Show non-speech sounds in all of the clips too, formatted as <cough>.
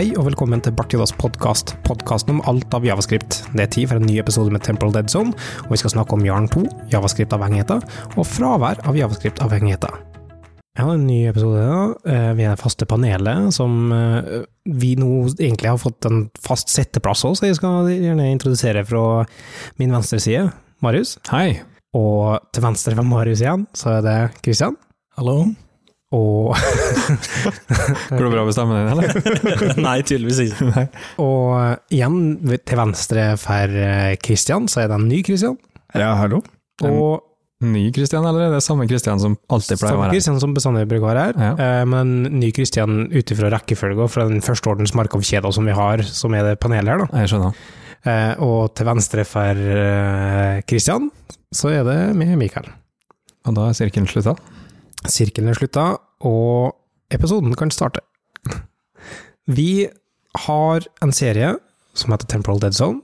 Hei og velkommen til Bartiodas podkast, podkasten om alt av javascript. Det er tid for en ny episode med Temple Dead Zone, og vi skal snakke om Jarn 2, javascript-avhengigheter, og fravær av javascript-avhengigheter. Jeg har en ny episode. Ja. Vi er det faste panelet, som eh, vi nå egentlig har fått en fast setteplass hos. Jeg skal gjerne introdusere fra min venstre side, Marius. Hei. Og til venstre fra Marius igjen, så er det Christian. Hallo? Og, <laughs> Går det bra med stemmen din, eller? <laughs> Nei, tydeligvis ikke. Nei. og igjen til venstre for Kristian, Christian, så er det en ny Christian. Ja, hallo? Og Ny Kristian, eller er det samme Kristian som alltid pleier å være her? Christian som bestandig bruker å være her, Ja. eh, men ny Christian ut ifra rekkefølga fra den førsteordens markovkjeder som vi har, som er det panelet her, da. Jeg skjønner. Eh, og til venstre for eh, Christian, så er det med Mikael. Og da er sirkelen slutta. Sirkelen er slutta, og episoden kan starte. Vi har en serie som heter Temporal Dead Zone,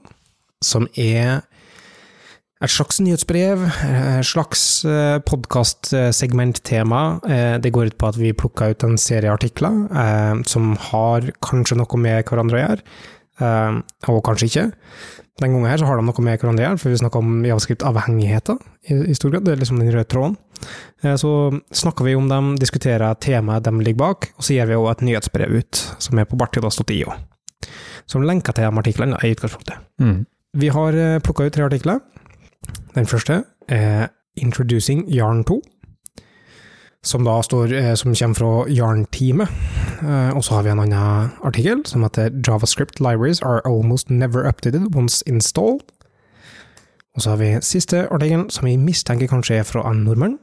som er et slags nyhetsbrev, et slags podkastsegmenttema. Det går ut på at vi plukker ut en serie artikler eh, som har kanskje noe med hverandre å gjøre, eh, og kanskje ikke. Den gangen her så har de noe med hverandre å gjøre, for vi snakker om javascript-avhengigheter i, stor grad. Det er liksom den røde tråden. Eh, Så snakker vi om dem, diskuterer temaet de ligger bak, og så gir vi også et nyhetsbrev ut, som er på bartiodas.io. Som lenker til de artiklene i utgangspunktet. Mm. Vi har plukka ut tre artikler. Den første er Introducing Yarn 2, som da står, eh, som kommer fra Yarn-teamet. Eh, Og så har vi en annen artikkel som heter JavaScript libraries are almost never updated once installed. Og så har vi siste artikkelen, som vi mistenker kanskje er fra en nordmann.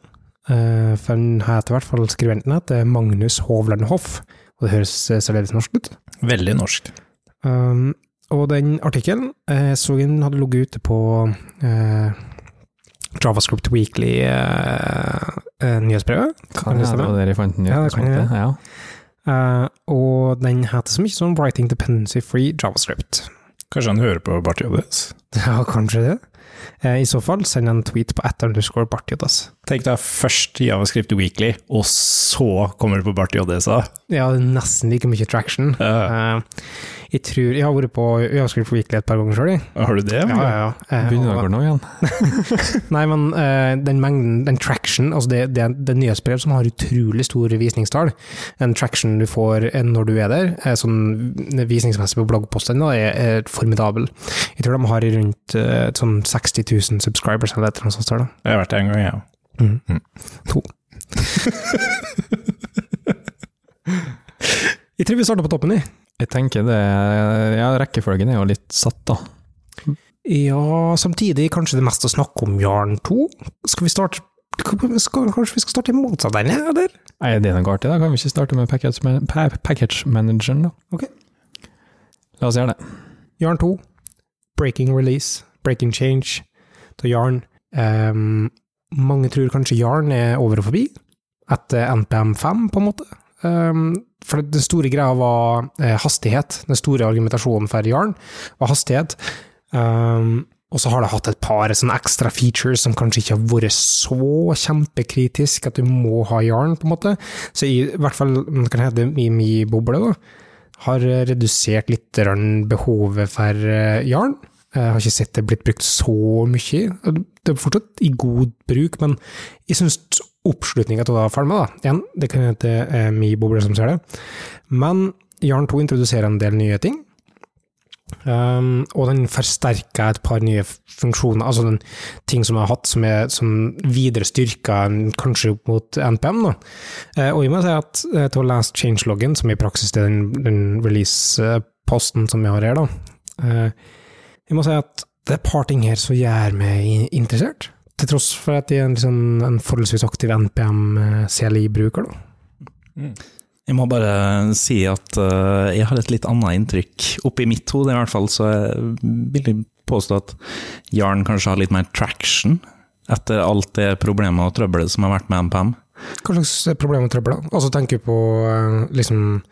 Eh, For den heter i hvert fall skribenten heter Magnus Hovland Hoff, og det høres eh, særdeles norsk ut. Veldig norsk. Um, og den artikkelen jeg så jeg den hadde ligget ute på eh, JavaScript Weekly-nyhetsbrevet. Kan det være der jeg fant den? Ja, det kan jeg. Ja. Uh, og den heter så mye som Writing Dependency Free JavaScript. Kanskje han hører på Bartiodes? <laughs> Ja, kanskje det. Eh, I så fall, send en tweet på at underscore bartjodas. Tenk deg først Javascript Weekly, og så kommer du på bartjodesa. Ja, nesten like mye traction. Uh. Eh, jeg tror Jeg har vært på JavaScript Weekly et par ganger sjøl, jeg. Har du det? Ja, ja, ja. Eh, Begynner å dere nå igjen? <laughs> Nei, men eh, den mengden, den traction, altså det, det, det nyhetsbrev som har utrolig store visningstall. den traction du får eh, når du er der, eh, sånn visningsmessig på bloggposten, er, er formidabel. Jeg tror de har rundt eh, sånn 60 000 subscribers eller et eller annet sånt. Da. Jeg har vært der en gang, jeg ja. Mm. Mm. To. <laughs> jeg tror vi starter på toppen, jeg. Jeg tenker det Ja, rekkefølgen er jo litt satt, da. Ja, samtidig kanskje det mest å snakke om Jarn 2. Skal vi starte skal, Kanskje vi skal starte i motsatt ende, eller? Er det noe artig, da? Kan vi ikke starte med package, man pa package manageren, da? Ok. La oss gjøre det. Jarn 2, breaking release, breaking change til Jarn. Um, mange tror kanskje Jarn er over og forbi, etter NPM 5, på en måte. Ehm, for den store greia var eh, hastighet. Den store argumentasjonen for Jarn var hastighet. Um, og så har det hatt et par sånne ekstra features som kanskje ikke har vært så kjempekritisk at du må ha Jarn, på en måte. Så i, i hvert fall, man kan hete i min boble, da, har redusert litt behovet for eh, Jarn. Jeg har ikke sett det blitt brukt så mye. Det er fortsatt i god bruk, men jeg syns oppslutninga følge med, da. Igjen, det kan hete eh, min boble som ser det. Men Jarn 2 introduserer en del nye ting. Um, og den forsterker et par nye funksjoner, altså den ting som jeg har hatt som er som videre styrka kanskje opp mot NPM. Da. Uh, og jeg må si at uh, til å lese changeloggen, som i praksis er den, den release-posten som vi har her, da, uh, jeg må si at det er et par ting her som gjør meg interessert, til tross for at de er en, liksom, en forholdsvis aktiv NPM-CLI-bruker. Mm. Jeg må bare si at uh, jeg har et litt annet inntrykk. Oppi mitt hode i hvert fall, så jeg vil jeg påstå at Jarn kanskje har litt mer traction etter alt det problemet og trøbbelet som har vært med NPM. Hva slags problem og trøbbel? da? Altså tenker du på uh, liksom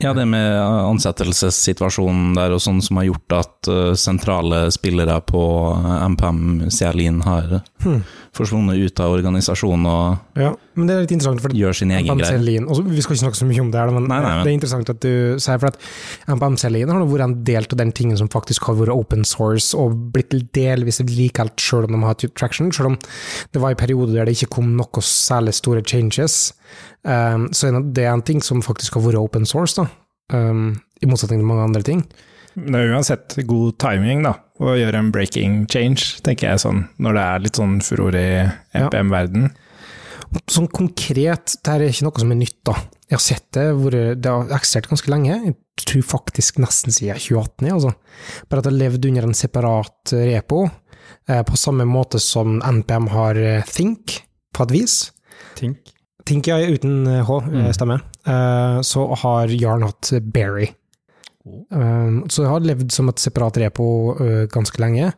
Ja, det med ansettelsessituasjonen der og sånn som har gjort at eh, sentrale spillere på MPM Sialin har hmm. forsvunnet ut av organisasjonen og Ja, Men det er litt interessant, for gjør sin egen greie. Vi skal ikke snakke så mye om det, her, men, Nei, nei, men- det er interessant at du sier for at MPM-CLI-en har vært en del av den tingen som faktisk har vært open source og blitt delvis likelt, selv om de har hatt traction, selv om det var en periode der det ikke kom noe særlig store changes. Um, så er en ting som faktisk har vært open source, da. Um, i motsetning til mange andre ting. Det er uansett god timing, da, å gjøre en breaking change, tenker jeg sånn, når det er litt sånn furore i MPM-verden. Sånn konkret, det her er ikke noe som er nytt, da. Jeg har sett det, det har eksistert ganske lenge. Jeg tror faktisk nesten siden 2018, jeg, altså. Bare at det har levd under en separat repo, eh, på samme måte som NPM har eh, Think, på et vis. Think? Think, ja, uten eh, H, eh, stemmer. Eh, så har Jarn hatt Berry. Um, så det har levd som et separat repo eh, ganske lenge.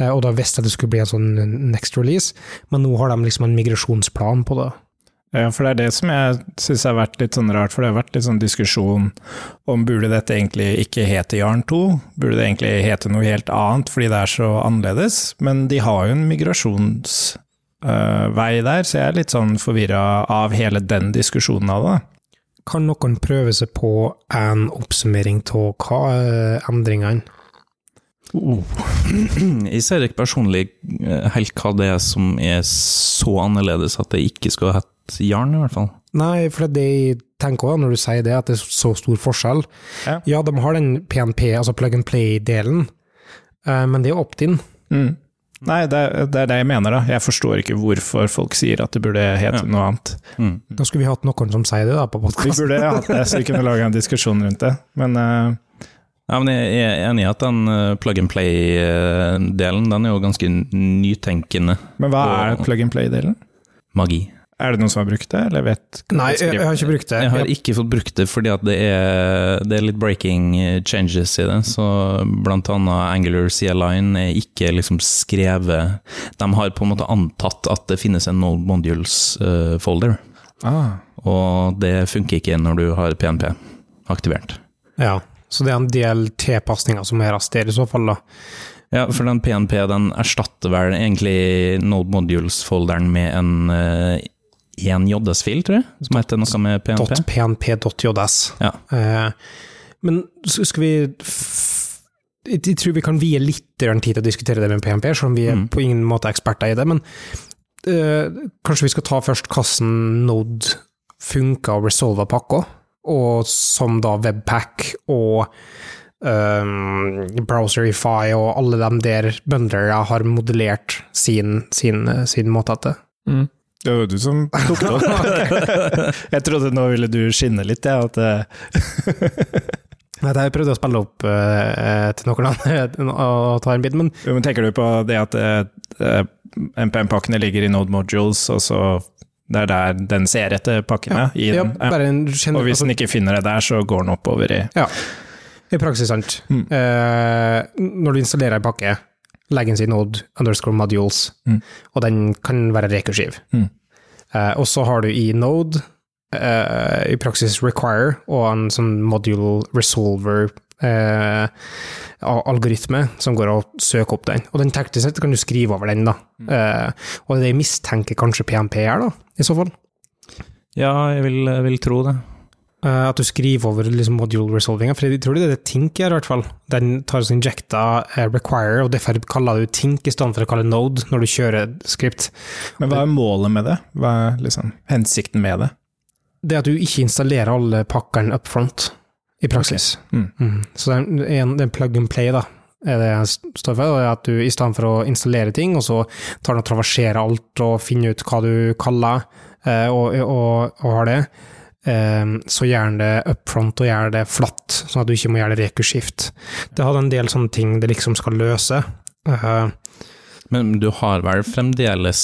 Eh, og da visste jeg det skulle bli en sånn next release, men nå har de liksom en migrasjonsplan på det. Ja, for det er det som jeg syns har vært litt sånn rart, for det har vært litt sånn diskusjon om burde dette egentlig ikke hete Jarn 2? Burde det egentlig hete noe helt annet fordi det er så annerledes? Men de har jo en migrasjonsvei der, så jeg er litt sånn forvirra av hele den diskusjonen av det. Kan noen prøve seg på en oppsummering av hva er endringene? <clears throat> Jeg ser ikke personlig eh, helt hva det er som er så annerledes at det ikke skal hett Jarn, i hvert fall. Nei, for det jeg tenker også når du sier det, at det er så stor forskjell. Ja. Ja, de har den PNP, altså plug and play-delen, eh, men det er opt-in. Mm. Nei, det er, det er det jeg mener, da. Jeg forstår ikke hvorfor folk sier at det burde hete Ja. noe annet. Mm. Da skulle vi hatt noen som sier det da, på Vi burde hatt det, så vi kunne laga en diskusjon rundt det. Men eh, Ja, men jeg er enig i at den eh, plug and play-delen, den er jo ganske nytenkende. Men hva er plug and play-delen? Magi. Er det noen som har brukt det, eller vet Nei, jeg, jeg har ikke brukt det. Jeg har ikke fått brukt det fordi at det er, det er litt breaking changes i det. Så blant annet Angular CL-line er ikke liksom skrevet De har på en måte antatt at det finnes en Node Modules-folder, ah. og det funker ikke når du har PNP aktivert. Ja, så det er en del tilpasninger som gjøres der i så fall, da. Ja, for den PNP den erstatter vel egentlig Node Modules-folderen med en eh, en JS-fil, tror jeg, som heter noe med PNP. .pnp.js. Ja. Uh, men skal vi Jeg tror vi kan vie litt tid til å diskutere det med PNP, selv om vi er Mm. på ingen måte eksperter i det. Men eh, kanskje vi skal ta først hvordan Node funker og resolver pakka, og som da Webpack og um, Browserify og alle de der bundlere har modellert sin, sin, sin måte etter. Mm. Det var jo du som tok det <laughs> opp. jeg trodde nå ville du skinne litt, jeg. at eh, <laughs> Nei, Jeg prøvde å spille opp uh, til noen andre <laughs> og ta en bit, men Jo, men tenker du på det at uh, MPM-pakkene ligger i Node Modules, og så det er der den ser etter pakkene? i ja, den, ja. Og hvis den ikke finner det der, så går den oppover i Ja, I praksis, sant. Mm. Eh, når du installerer en pakke, legg den i Node underscore modules, Mm. og den kan være rekursiv. Mm. Eh, og så har du i Node eh, i praksis require og en sånn module resolver eh, algoritme som går og søker opp den. Og den teknisk sett kan du skrive over den, da. Mm. Eh, og det mistenker kanskje PMP er, da, i så fall. Ja, jeg vil, jeg vil tro det. Eh, at du skriver over liksom, module resolvinga, for jeg tror det er det Tink gjør, i hvert fall. Den tar og injecta eh, require, og derfor kaller du Tink i stedet for å kalle node når du kjører skript. Men hva er målet med det? Hva er liksom hensikten med det? Det at du ikke installerer alle pakkene up front, i praksis. Mm. Mm. Så det er en, det er plug and play, da. Er det jeg står for, at du i stedet for å installere ting, og så tar den og traverserer alt og finner ut hva du kaller, eh, og, og, og har det, eh, så gjør den det upfront og gjør det flatt, sånn at du ikke må gjøre det rekurskift Det hadde en del sånne ting det liksom skal løse. Eh, Men du har vel fremdeles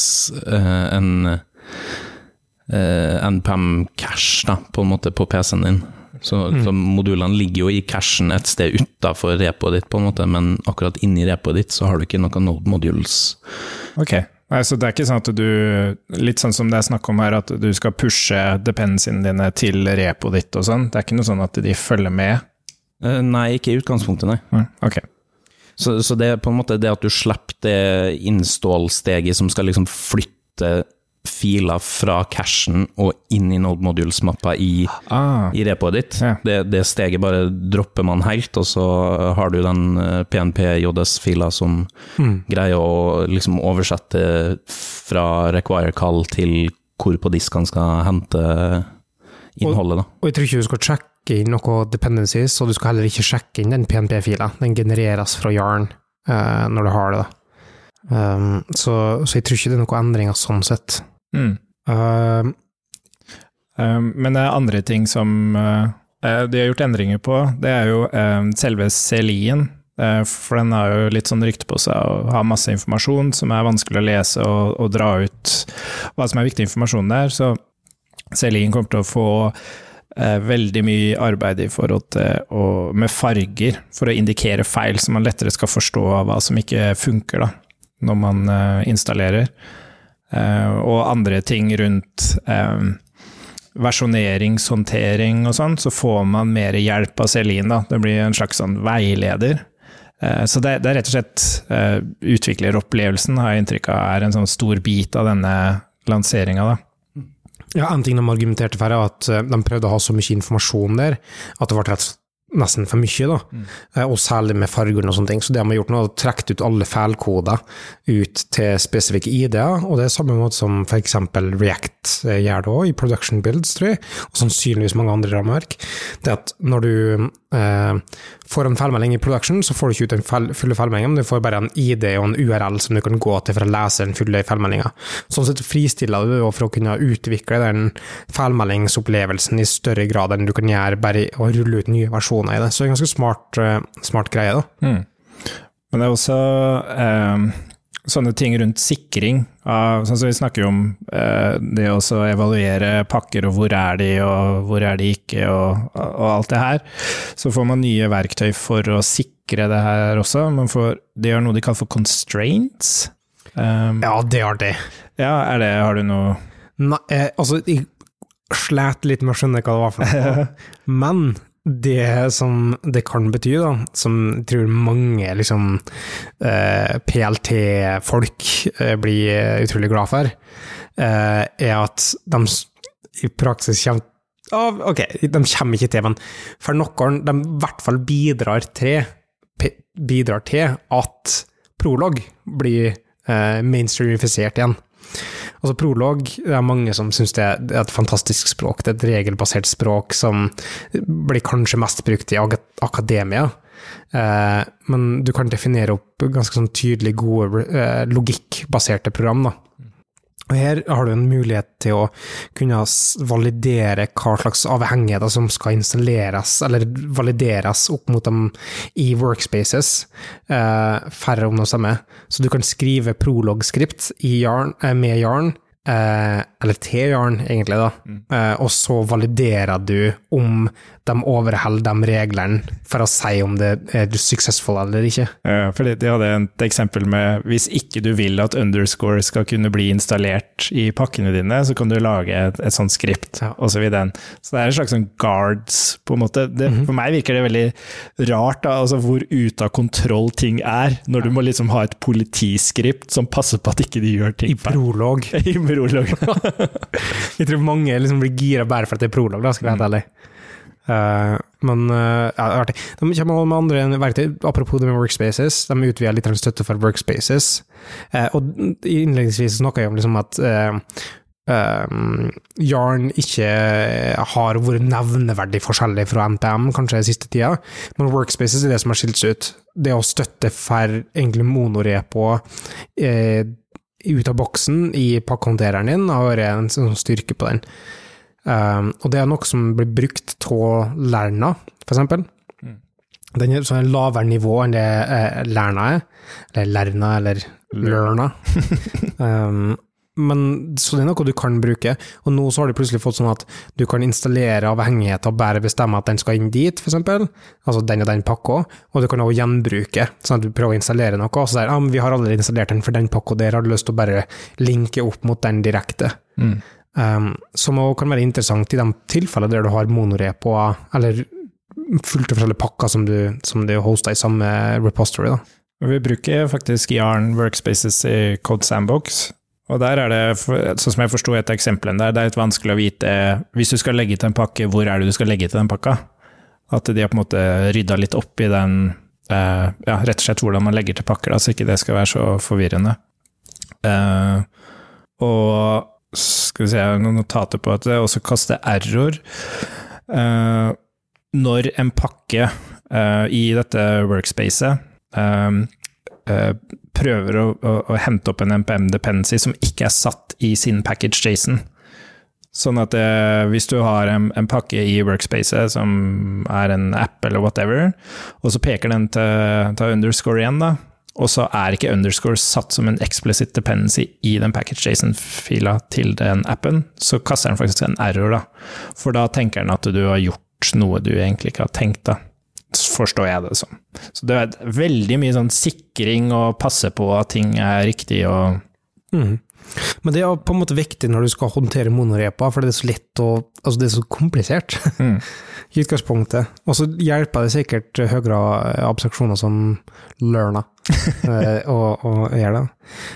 en NPM-cache, da, på en måte, på PC-en din. Så, Mm. så modulene ligger jo i cachen et sted utafor repoet ditt, på en måte, men akkurat inni repoet ditt så har du ikke noen Node modules. Ok, Nei, så det er ikke sånn at du Litt sånn som det er snakk om her, at du skal pushe dependencyene dine til repoet ditt og sånn. Det er ikke noe sånn at de følger med? Eh, nei, ikke i utgangspunktet, nei. Nei, Ok. Så, så det er på en måte det at du slipper det install-steget som skal liksom flytte filer fra cashen og inn i Node Modules-mappa i, Ah, i repoet ditt. Ja. Det, det steget bare dropper man helt, og så har du den eh, PNP-JS-fila som Mm. greier å liksom oversette fra require-kall til hvor på disk han skal hente innholdet. da. Og jeg tror ikke du skal sjekke inn noe dependencies, og du skal heller ikke sjekke inn den PNP-fila. Den genereres fra Yarn uh, når du har det. da. Um, så, så jeg tror ikke det er noen endringer sånn sett. Mm. Um, men andre ting som uh, uh, de har gjort endringer på. Det er jo um, selve CLI-en. Uh, for den har jo litt sånn rykte på seg og har masse informasjon som er vanskelig å lese og, og dra ut hva som er viktig informasjon der. Så CLI-en kommer til å få uh, veldig mye arbeid i forhold til å, med farger for å indikere feil, så man lettere skal forstå hva som ikke funker da, når man uh, installerer. Uh, og andre ting rundt um, versjoneringshåndtering og sånn, så får man mer hjelp av Celine. Da. Det blir en slags sånn veileder. Eh, Så det, det er rett og slett eh, utvikleropplevelsen har jeg inntrykk av er en sånn stor bit av denne lanseringa. Ja, En ting de argumenterte for, er at eh, de prøvde å ha så mye informasjon der at det ble rett og slett nesten for mye, da. Mm. Og særlig med fargene og sånne ting. Så det de har gjort nå, er å trekke ut alle feilkoder ut til spesifikke ID-er, og det er samme måte som f.eks. React eh, gjør det òg, i production builds, tror jeg, og sannsynligvis mange andre rammeverk. Det at når du eh, får en feilmelding i production, så får du ikke ut den feil, fulle feilmeldingen, men du får bare en ID og en URL som du kan gå til for å lese den fulle feilmeldinga. Sånn sett fristiller du for å kunne utvikle den feilmeldingsopplevelsen i større grad enn du kan gjøre bare å rulle ut nye versjoner i det. Så det er en ganske smart, eh, smart greie, da. Mm. Men det er også eh, sånne ting rundt sikring. Av, sånn som vi snakker om eh, det å evaluere pakker, og hvor er de, og hvor er de ikke, og, og alt det her. Så får man nye verktøy for å sikre det her også. Man får, de har noe de kaller for constraints. Um, Ja, det har de. ja, er det, har du noe Nei, eh, altså, jeg slet litt med å skjønne hva det var for noe. <laughs> Men det som det kan bety, da, som jeg tror mange liksom eh, PLT-folk eh, blir utrolig glad for, eh, er at de i praksis kommer av, Ok, de kommer ikke til, men for noen, de i hvert fall bidrar til, bidrar til at prolog blir eh, mainstreamifisert igjen. Altså Prolog, det er mange som syns det er et fantastisk språk. Det er et regelbasert språk som blir kanskje mest brukt i akademia. Eh, men du kan definere opp ganske sånn tydelig gode eh, logikkbaserte program. da. Og Her har du en mulighet til å kunne validere hva slags avhengigheter som skal installeres, eller valideres opp mot dem i workspaces, eh, færre om noe samme. Så du kan skrive prolog-skript eh, med Yarn, eh, eller Yarn, egentlig, da. Eh, og så validerer du om de overholder de reglene, for å si om det er successful eller ikke. Ja, For de de hadde et eksempel med hvis ikke du vil at underscore skal kunne bli installert i pakkene dine, så kan du lage et, et sånt skript, Ja. og så videre. Så det er en slags sånn guards, på en måte. Det, For meg virker det veldig rart, da, altså hvor ute av kontroll ting er, når du må liksom ha et politiskript som passer på at ikke de gjør ting I prolog. <laughs> I prolog. <laughs> Jeg tror mange liksom blir gira bare for at det er prolog, da, skal jeg være helt ærlig. Uh, men uh, ja, artig. De kommer med andre verktøy, apropos det med workspaces. De utvider litt støtte for workspaces. Uh, og innledningsvis snakka jeg om liksom at Yarn ikke har vært nevneverdig forskjellig fra NPM kanskje den siste tida, men workspaces er det som har skilt seg ut. Det å støtte for egentlig monorepo eh, ut av boksen i pakkehåndtereren din har vært en sånn styrke på den. Um, og det er noe som blir brukt av Lerna, for eksempel. Den er sånn lavere nivå enn det eh, Lerna er, eller Lerna, eller Lerna. um, <laughs> men, så det er noe du kan bruke, og nå så har de plutselig fått sånn at du kan installere avhengigheter og bare bestemme at den skal inn dit, eksempel. Altså den og den pakka, og du kan også gjenbruke, sånn at du prøver å installere noe, og så sier ah, men vi har allerede installert den for den pakka der, har du lyst til å bare linke opp mot den direkte? Mm. Um, som også kan være interessant i de tilfellene der du har monorepoer eller fullt av forskjellige pakker som du, som du hoster i samme repository. Da. Vi bruker faktisk Yarn Workspaces i Code Sandbox. Og der er det, sånn som jeg forsto et eksempel der, det er litt vanskelig å vite Hvis du skal legge til en pakke, hvor er det du skal legge til den pakka? At de har på en måte rydda litt opp i den eh, Ja, rett og slett hvordan man legger til pakker, da, så ikke det skal være så forvirrende. Eh, og skal vi se, noen notater på at det også kaster error. Eh, når en pakke eh, i dette workspacet eh, eh, prøver å, å, å hente opp en NPM dependency som ikke er satt i sin package Jason. Sånn at eh, hvis du har en, en pakke i workspacet som er en app eller whatever, og så peker den til, til underscore igjen, da, og så er ikke underscore satt som en explicit dependency i den package JSON-fila til den appen, så kaster den faktisk en error, da. For da tenker den at du har gjort noe du egentlig ikke har tenkt, da. Forstår jeg det som. Så det er veldig mye sånn sikring og passe på at ting er riktig og mm. Men det er på en måte viktig når du skal håndtere monorepa, for det er så lett og Altså, det er så komplisert mm. <laughs> i utgangspunktet. Og så hjelper det sikkert høyere abstraksjoner som Learna <laughs> eh, å gjøre det.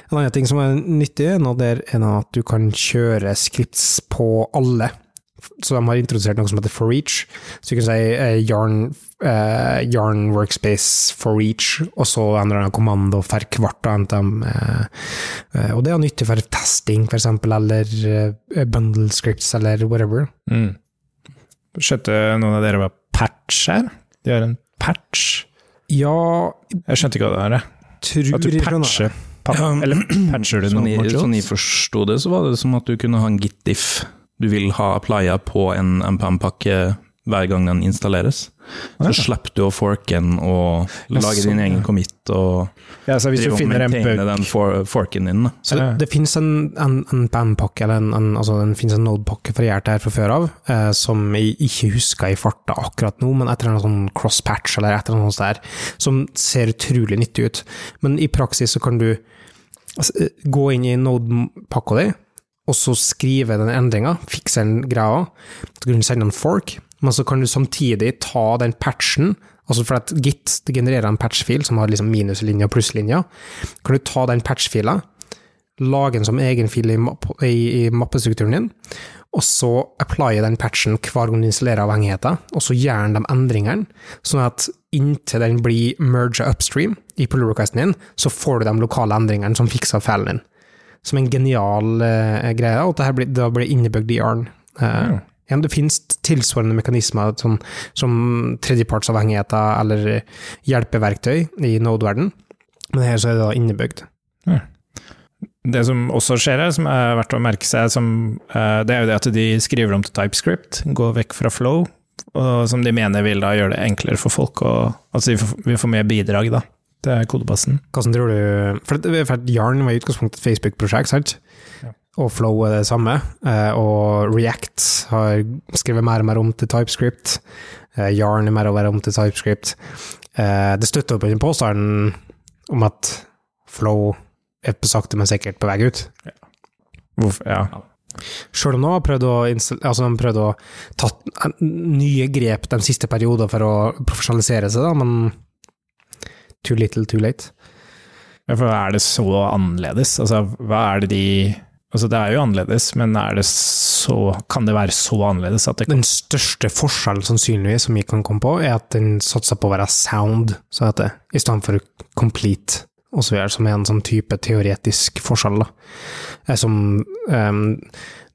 En annen ting som er nyttig, er at du kan kjøre scripts på alle. Så de har introdusert noe som heter for each. Så du kan si uh, yarn, uh, yarn workspace for each, og så endrer de kommando for hvert av dem. Eh, og det er nyttig for testing, for eksempel, eller bundle scripts, eller whatever. Mm. Skjønte noen av dere hva patch er? De har en patch. Ja, Jeg skjønte ikke hva det er. tror At du patcher pa Eller patcher du noe? sånn jeg forsto det, så var det som at du kunne ha en git-diff. Du vil ha Playa på en MPM-pakke hver gang den installeres. Så Ja. slipper du å forke den og Ja, lage sånn, din egen commit og Ja, så hvis du finner en bug den for, forken din. Så det, Ja. det finnes en, en, en BAM-pakke, eller en, en, altså det finnes en Node-pakke for gjort her fra før av, eh, som jeg ikke husker i farta akkurat nå, men etter en sånn cross-patch eller etter noe sånt der, som ser utrolig nyttig ut. Men i praksis så kan du altså, eh, gå inn i Node-pakka di, og så skrive den endringa, fikse den greia, så kan du sende en fork, men så kan du samtidig ta den patchen, altså for at Git genererer en patchfil som har liksom minuslinje og plusslinjer. kan du ta den patchfila, lage den som egen fil i, mapp, i, i mappestrukturen din, og så applye den patchen hver gang du installerer avhengigheter, og så gjør den de endringene, sånn at inntil den blir merga upstream i pull requesten din, så får du de lokale endringene som fikser feilen din. Som en genial uh, greie, og det her blir, da blir innebygd i Arn. Uh, Ja. ja, det finnes tilsvarende mekanismer sånn, som tredjepartsavhengigheter eller hjelpeverktøy i Node-verden, men her så er det da innebygd. Det som også skjer her, som er verdt å merke seg, som, eh, det er jo det at de skriver om til TypeScript, går vekk fra flow, og som de mener vil da gjøre det enklere for folk å Altså vi får, vi får mer bidrag, da. Det er kodebassen. Hvordan tror du For, for Jarn Yarn var i utgangspunktet et Facebook-prosjekt, sant? Ja. Og Flow er det samme. eh, Og React har skrevet mer og mer om til TypeScript. Jarn Yarn er mer og mer om til TypeScript. Eh, Det støtter opp under påstanden om at Flow er på sakte, men sikkert på vei ut. Hvorfor, ja. Sjøl om de har prøvd å, altså prøvd å ta nye grep de siste periodene for å profesjonalisere seg, da, men too little, too late. Ja, For er det så annerledes? Altså, hva er det de Altså, det er jo annerledes, men det så Kan det være så annerledes at det Den største forskjellen sannsynligvis som vi kan komme på, er at den satser på å være sound, så heter det, i stedet for complete, og så videre, som er en sånn type teoretisk forskjell, da. Eh, Som em,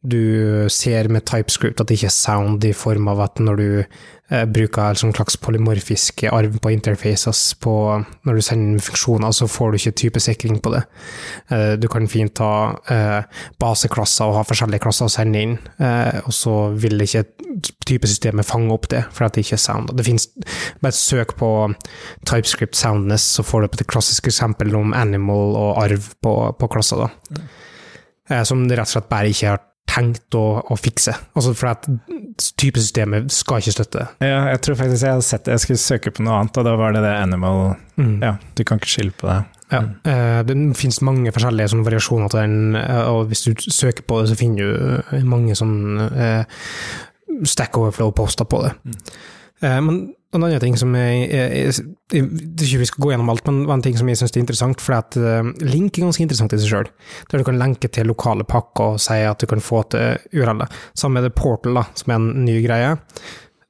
du ser med TypeScript at det ikke er sound i form av at når du eh, bruker en sånn slags polymorfisk arv på interfaces på, når du sender inn funksjoner, så får du ikke typesikring på det. Eh, du kan fint ha eh, baseklasser og ha forskjellige klasser å sende inn, eh, og så vil ikke typesystemet fange opp det, for at det ikke er sound. Det finnes, bare søk på TypeScript soundness, så får du opp et klassisk eksempel om animal og arv på, på klasser, da. Eh, som rett og slett bare ikke har tenkt å, å fikse. Altså for at typesystemet skal ikke støtte det. Ja, jeg tror faktisk jeg hadde sett det. Jeg skulle søke på noe annet, og da var det det Animal Mm. Ja, du kan ikke skille på det. Ja. Eh, Det finnes mange forskjellige sånne variasjoner til den, eh, og hvis du søker på det, så finner du mange sånn Stack Overflow-poster på det. Mm. Men en annen ting som jeg, jeg, jeg, ikke vi skal gå gjennom alt, men en ting som jeg syns er interessant, for at uh, link er ganske interessant i seg sjøl. Der du kan lenke til lokale pakker og si at du kan få til URL-et. Sammen med det Portal, da, som er en ny greie.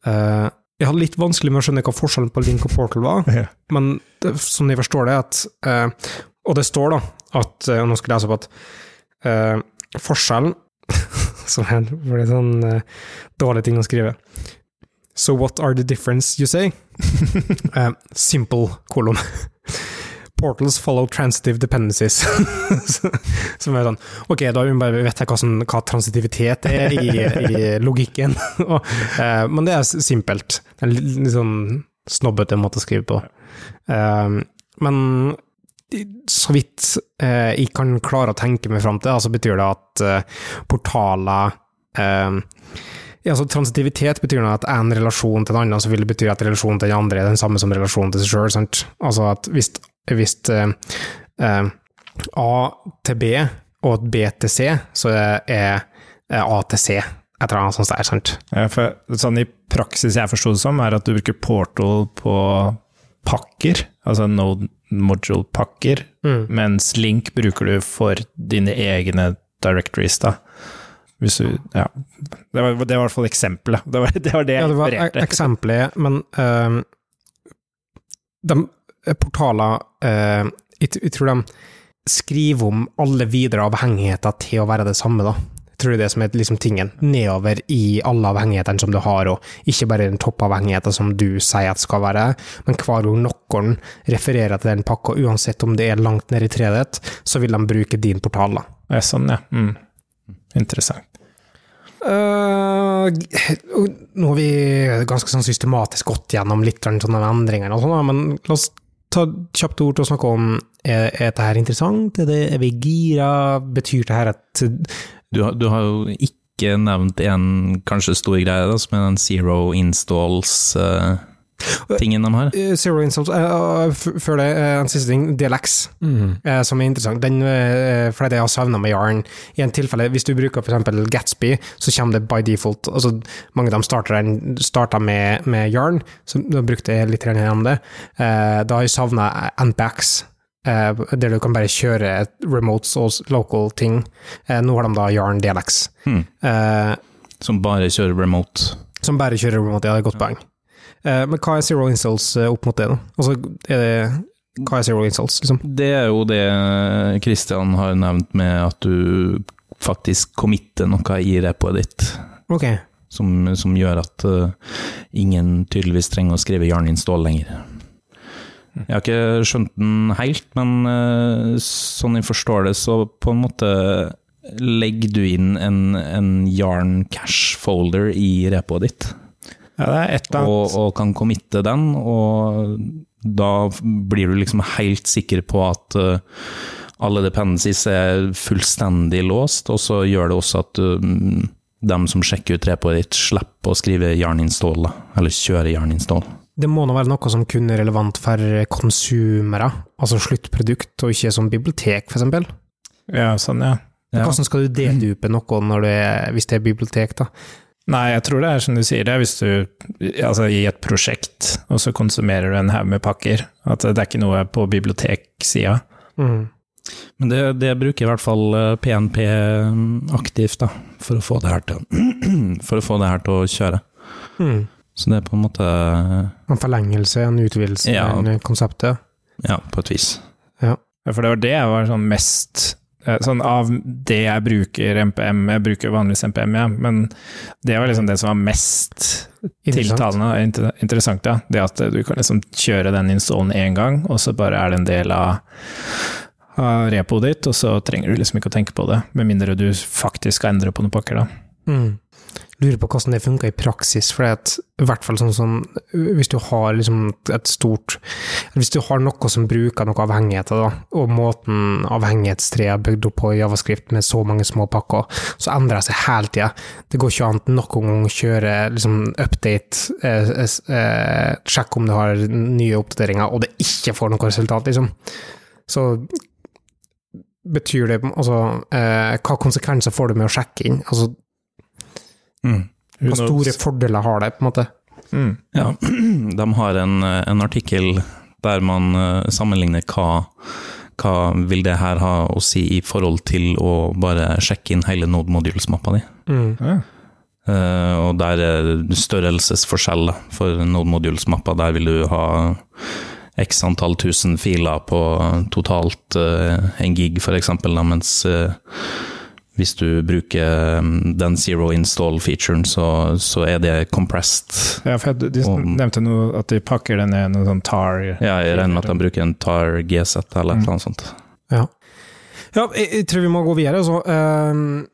Uh, jeg hadde litt vanskelig med å skjønne hva forskjellen på link og portal var, men det, som jeg forstår det, at uh, Og det står da at og Nå skal jeg lese opp at forskjellen <laughs> Som er en sånn dårlig ting å skrive. So what are the difference, you say? Uh, <laughs> simple, kolon. Portals follow transitive dependencies. <laughs> som er sånn Ok, da vet jeg hva, som, hva transitivitet er i, i logikken. <laughs> Og, uh, men det er simpelt. En litt, sånn snobbete måte å skrive på. Uh, men så vidt uh, jeg kan klare å tenke meg fram til, altså betyr det at portaler ja, så Transitivitet betyr at en relasjon til en annen, så vil det bety at relasjonen til den andre er den samme som relasjonen til seg sjøl. Altså at hvis, hvis uh, uh, A til B og B til C, så er er A til C et eller annet sånt der, sant? Ja, for sånn i praksis jeg forsto det som, er at du bruker portal på pakker, altså node module-pakker, Mm. mens link bruker du for dine egne directories, da. Hvis vi, ja. Det var, det var i hvert fall eksempelet. Det var det, var det jeg Ja, det var refererte. ek- eksempelet, men uh, de eh, portaler uh, jeg, jeg tror de skriver om alle videre avhengigheter til å være det samme, da. Jeg tror det er det som er liksom tingen. Nedover i alle avhengighetene som du har, og ikke bare den toppavhengigheten som du sier at skal være, men hver gang noen refererer til den pakka, uansett om det er langt nede i treet ditt, så vil de bruke din portal, da. Ja, sånn, ja. Mm. Interessant. Øh, nå har vi ganske sånn systematisk gått gjennom litt av sånne endringer, og sånn, men la oss ta kjapt ord til å snakke om er, er dette her interessant, er, det, er vi gira, betyr det her at Du, du har jo ikke nevnt en kanskje stor greie, da, som er den zero installs-tingen de har. eh, Zero Insults eh, f- Før det, eh, en siste ting, DLX, Mm. eh, som er interessant. Den, eh, for det jeg har savna med Yarn. I en tilfelle, hvis du bruker f.eks. Gatsby, så kommer det by default. Altså, mange av dem starter, starter med, med Yarn, så da brukte jeg litt gjennom det. Eh, da har jeg savna Npax. Uh, der du kan bare kjøre remotes og local ting. Uh, nå har de da Yarn DLX, Hmm. Uh, Som bare kjører remote. som bare kjører remote. Ja, det er et godt poeng. Eh, men hva er zero installs eh, opp mot det, da? Altså, er det Hva er zero installs, liksom? Det er jo det Christian har nevnt med at du faktisk committer noe i repoet ditt, Ok. som, som gjør at uh, ingen tydeligvis trenger å skrive Jarn install lenger. Jeg har ikke skjønt den helt, men uh, sånn jeg forstår det, så på en måte legger du inn en, en Jarn cash folder i repoet ditt. Ja, det er et annet og, og kan committe den, og da blir du liksom helt sikker på at uh, alle dependencies er fullstendig låst, og så gjør det også at uh, dem som sjekker ut repoet ditt, slipper å skrive jerninstall, eller kjøre jerninstall. Det må nå være noe som kun er relevant for konsumere, altså sluttprodukt, og ikke som bibliotek, eksempel. Ja, sånn, ja. Ja. Hvordan skal du dedupe noe når det er, hvis det er bibliotek, da? Nei, jeg tror det er som du sier, det er hvis du altså i et prosjekt, og så konsumerer du en haug med pakker. At det er ikke noe på biblioteksida. Mm. Men det, det bruker i hvert fall eh, PNP aktivt, da, for å få det her til, <clears throat> for å, få det her til å kjøre. Mm. Så det er på en måte En forlengelse, en utvidelse Ja. av konseptet. Ja, på et vis. Ja, For det var det jeg var sånn mest eh, Sånn av det jeg bruker MPM Jeg bruker vanligvis MPM, ja, men det var liksom det som var mest tiltalende og inter interessant. Ja. Det at du kan liksom kjøre den installen én gang, og så bare er det en del av av repoet ditt, og så trenger du liksom ikke å tenke på det, med mindre du faktisk skal endre på noen pakker, da. Mm. Lurer på hvordan det funker i praksis, for det at, i hvert fall sånn som hvis du har liksom et stort Hvis du har noe som bruker noe avhengigheter, da, og måten avhengighetstreet er bygd opp på i Javascript med så mange små pakker, så endrer det seg hele tida. Det går ikke an til noen gang å kjøre liksom update, eh, eh, sjekke om du har nye oppdateringer, og det ikke får noe resultat, liksom. Så betyr det altså eh, Hva konsekvenser får du med å sjekke inn? Altså, Mm. Hva store fordeler har det, på en måte? Mm. Ja, <clears throat> de har en, en artikkel der man eh, sammenligner hva, hva vil det her ha å si i forhold til å bare sjekke inn hele Node Modules-mappa di. Mm. Ja. Eh, og der er størrelsesforskjell for Node Modules-mappa. Der vil du ha x antall tusen filer på totalt uh, en gig, eksempel, mens eh, hvis du bruker mm, den zero install-featuren, så, så er det compressed. Ja, for jeg- de Og- nevnte noe at de pakker den ned i noe sånn tar Ja, jeg regner med at de bruker en tar G-set eller Mm. noe sånt. Ja. ja, jeg, jeg tror vi må gå videre. Så, Ehm,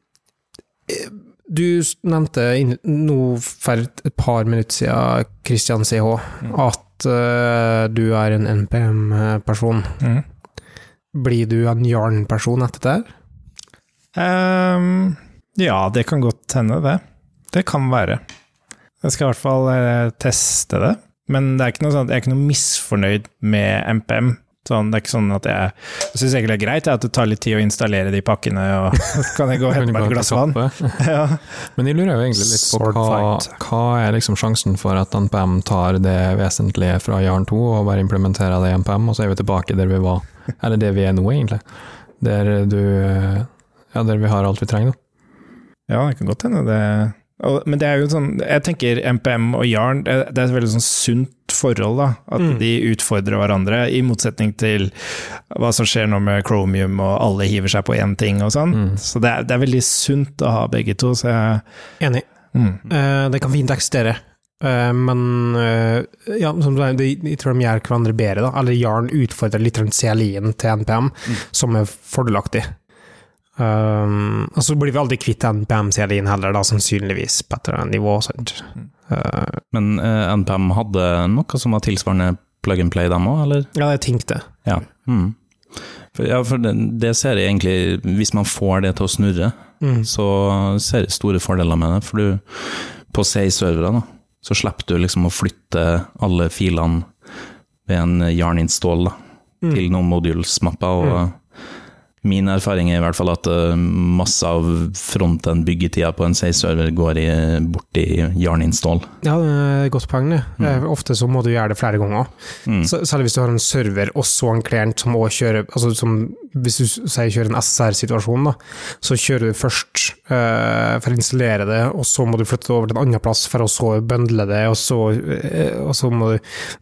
eh, du nevnte nå for et par minutter siden, Christian CH, Mm. at uh, du er en NPM-person. Mm. Blir du en Jarn-person etter det? her? Ehm, ja, det kan godt hende, det. Det kan være. Jeg skal i hvert fall eh, teste det. Men det er ikke noe sånn, jeg er ikke noe misfornøyd med MPM. Sånn, det er ikke sånn at jeg Jeg syns egentlig det er greit at det tar litt tid å installere de pakkene, og <laughs> så kan jeg gå og hente meg et glass vann. Ja. Men jeg lurer jo egentlig litt på hva, hva er liksom sjansen for at NPM tar det vesentlige fra Jarn 2 og bare implementerer det i NPM, og så er vi tilbake der vi var, eller der vi er nå, egentlig. Der du Ja, der vi har alt vi trenger, da. Ja, det kan godt hende det Men det er jo sånn Jeg tenker MPM og Jarn, det, er et veldig sånn sunt forhold, da. At Mm. de utfordrer hverandre, i motsetning til hva som skjer nå med Chromium, og alle hiver seg på én ting og sånn. Mm. Så det er, det er veldig sunt å ha begge to, så jeg Enig. mm. Uh, det kan fint eksistere. Uh, men uh, ja, som du sier, de, jeg tror de gjør hverandre bedre. Da. Eller Jarn utfordrer litt rundt CLI-en til NPM, som er fordelaktig. Um, og så blir vi aldri kvitt NPM-CLI-en heller, da, sannsynligvis, på et eller annet nivå. Eh, Men uh, NPM hadde noe som var tilsvarende plug and play, dem òg, eller? ja, jeg tenkte. Ja. Mm. For, ja, for det, det ser jeg egentlig Hvis man får det til å snurre, Mm. så ser jeg store fordeler med det. For du, på C-servere, så slipper du liksom å flytte alle filene ved en yarn-install da, Mm. til noen modules-mapper. og Min erfaring er i hvert fall at eh, masse av fronten-byggetida på en CI-server går i, bort i yarn-install. Ja, det er et godt poeng, det. Eh, Ofte så må du gjøre det flere ganger. Mm. Særlig hvis du har en server og så en klient som kjører altså som, Hvis du sier kjører en SR-situasjon, da, så kjører du først uh, for å installere det, og så må du flytte det over til en annen plass for å så bøndle det, og så, uh, og så må du,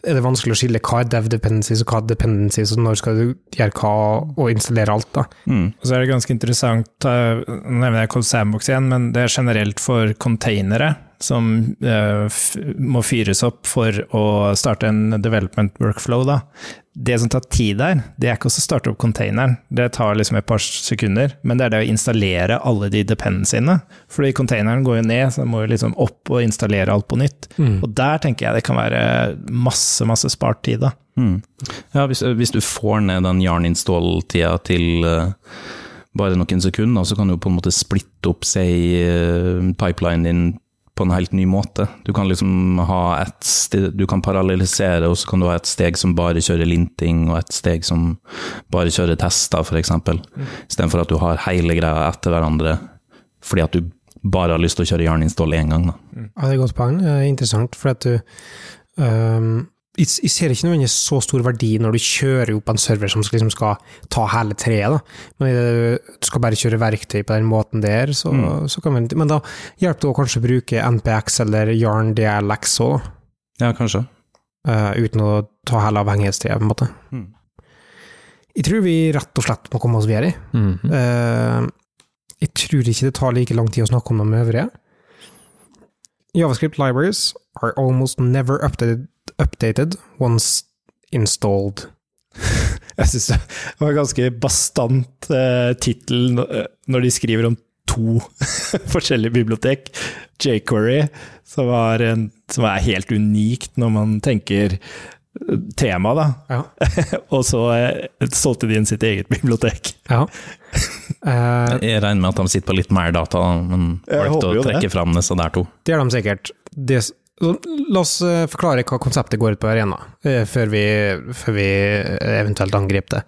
er det vanskelig å skille hva er dev dependencies og hva er dependencies, og når skal du gjøre hva og installere alt. da. Mm. Og så er det ganske interessant, uh, nå nevner jeg Cold Sandbox igjen, men det er generelt for containere som uh, f må fyres opp for å starte en development workflow. Da. Det som tar tid der, det er ikke å starte opp containeren, det tar liksom et par sekunder, men det er det å installere alle de dependencyene. Fordi containeren går jo ned, så den må jo liksom opp og installere alt på nytt. Og der tenker jeg det kan være masse, masse spart tid. da. Mm. Ja, hvis, hvis du får ned den yarn-install-tida til uh bare noen sekunder, så kan du på en måte splitte opp, si, uh, pipelinen din på en helt ny måte. Du kan liksom ha et sted, du kan parallellisere, og så kan du ha et steg som bare kjører linting, og et steg som bare kjører tester, f.eks. Mm. Istedenfor at du har hele greia etter hverandre, fordi at du bare har lyst til å kjøre yarn-install én gang. Da. Ja, det er et godt poeng. Er interessant, for at du ehm, jeg, ser ikke nødvendigvis så stor verdi når du kjører opp en server som liksom skal ta hele treet, da. Men du skal bare kjøre verktøy på den måten der, så, så kan vi Men da hjelper det å kanskje bruke NPX eller Yarn DLX òg, Ja, kanskje. uh, uten å ta hele avhengighetstreet, på en måte. Mm. Jeg tror vi rett og slett må komme oss videre. Mm -hmm. uh, jeg tror ikke det tar like lang tid å snakke om de øvrige. JavaScript libraries are almost never updated, updated once installed. <laughs> Jeg syns det var en ganske bastant eh, tittel når- eh, de skriver om to <laughs> forskjellige bibliotek. jQuery, som, var en, som er helt unikt når man tenker eh, tema, da. Ja. <laughs> Og så eh, solgte de inn sitt eget bibliotek. ja. Eh, Jeg regner med at de sitter på litt mer data, da, men valgte å jo det. trekke fram disse der to. det gjør de sikkert. Det, la oss eh, forklare hva konseptet går ut på i Arena, eh, før vi, før vi eventuelt angriper det.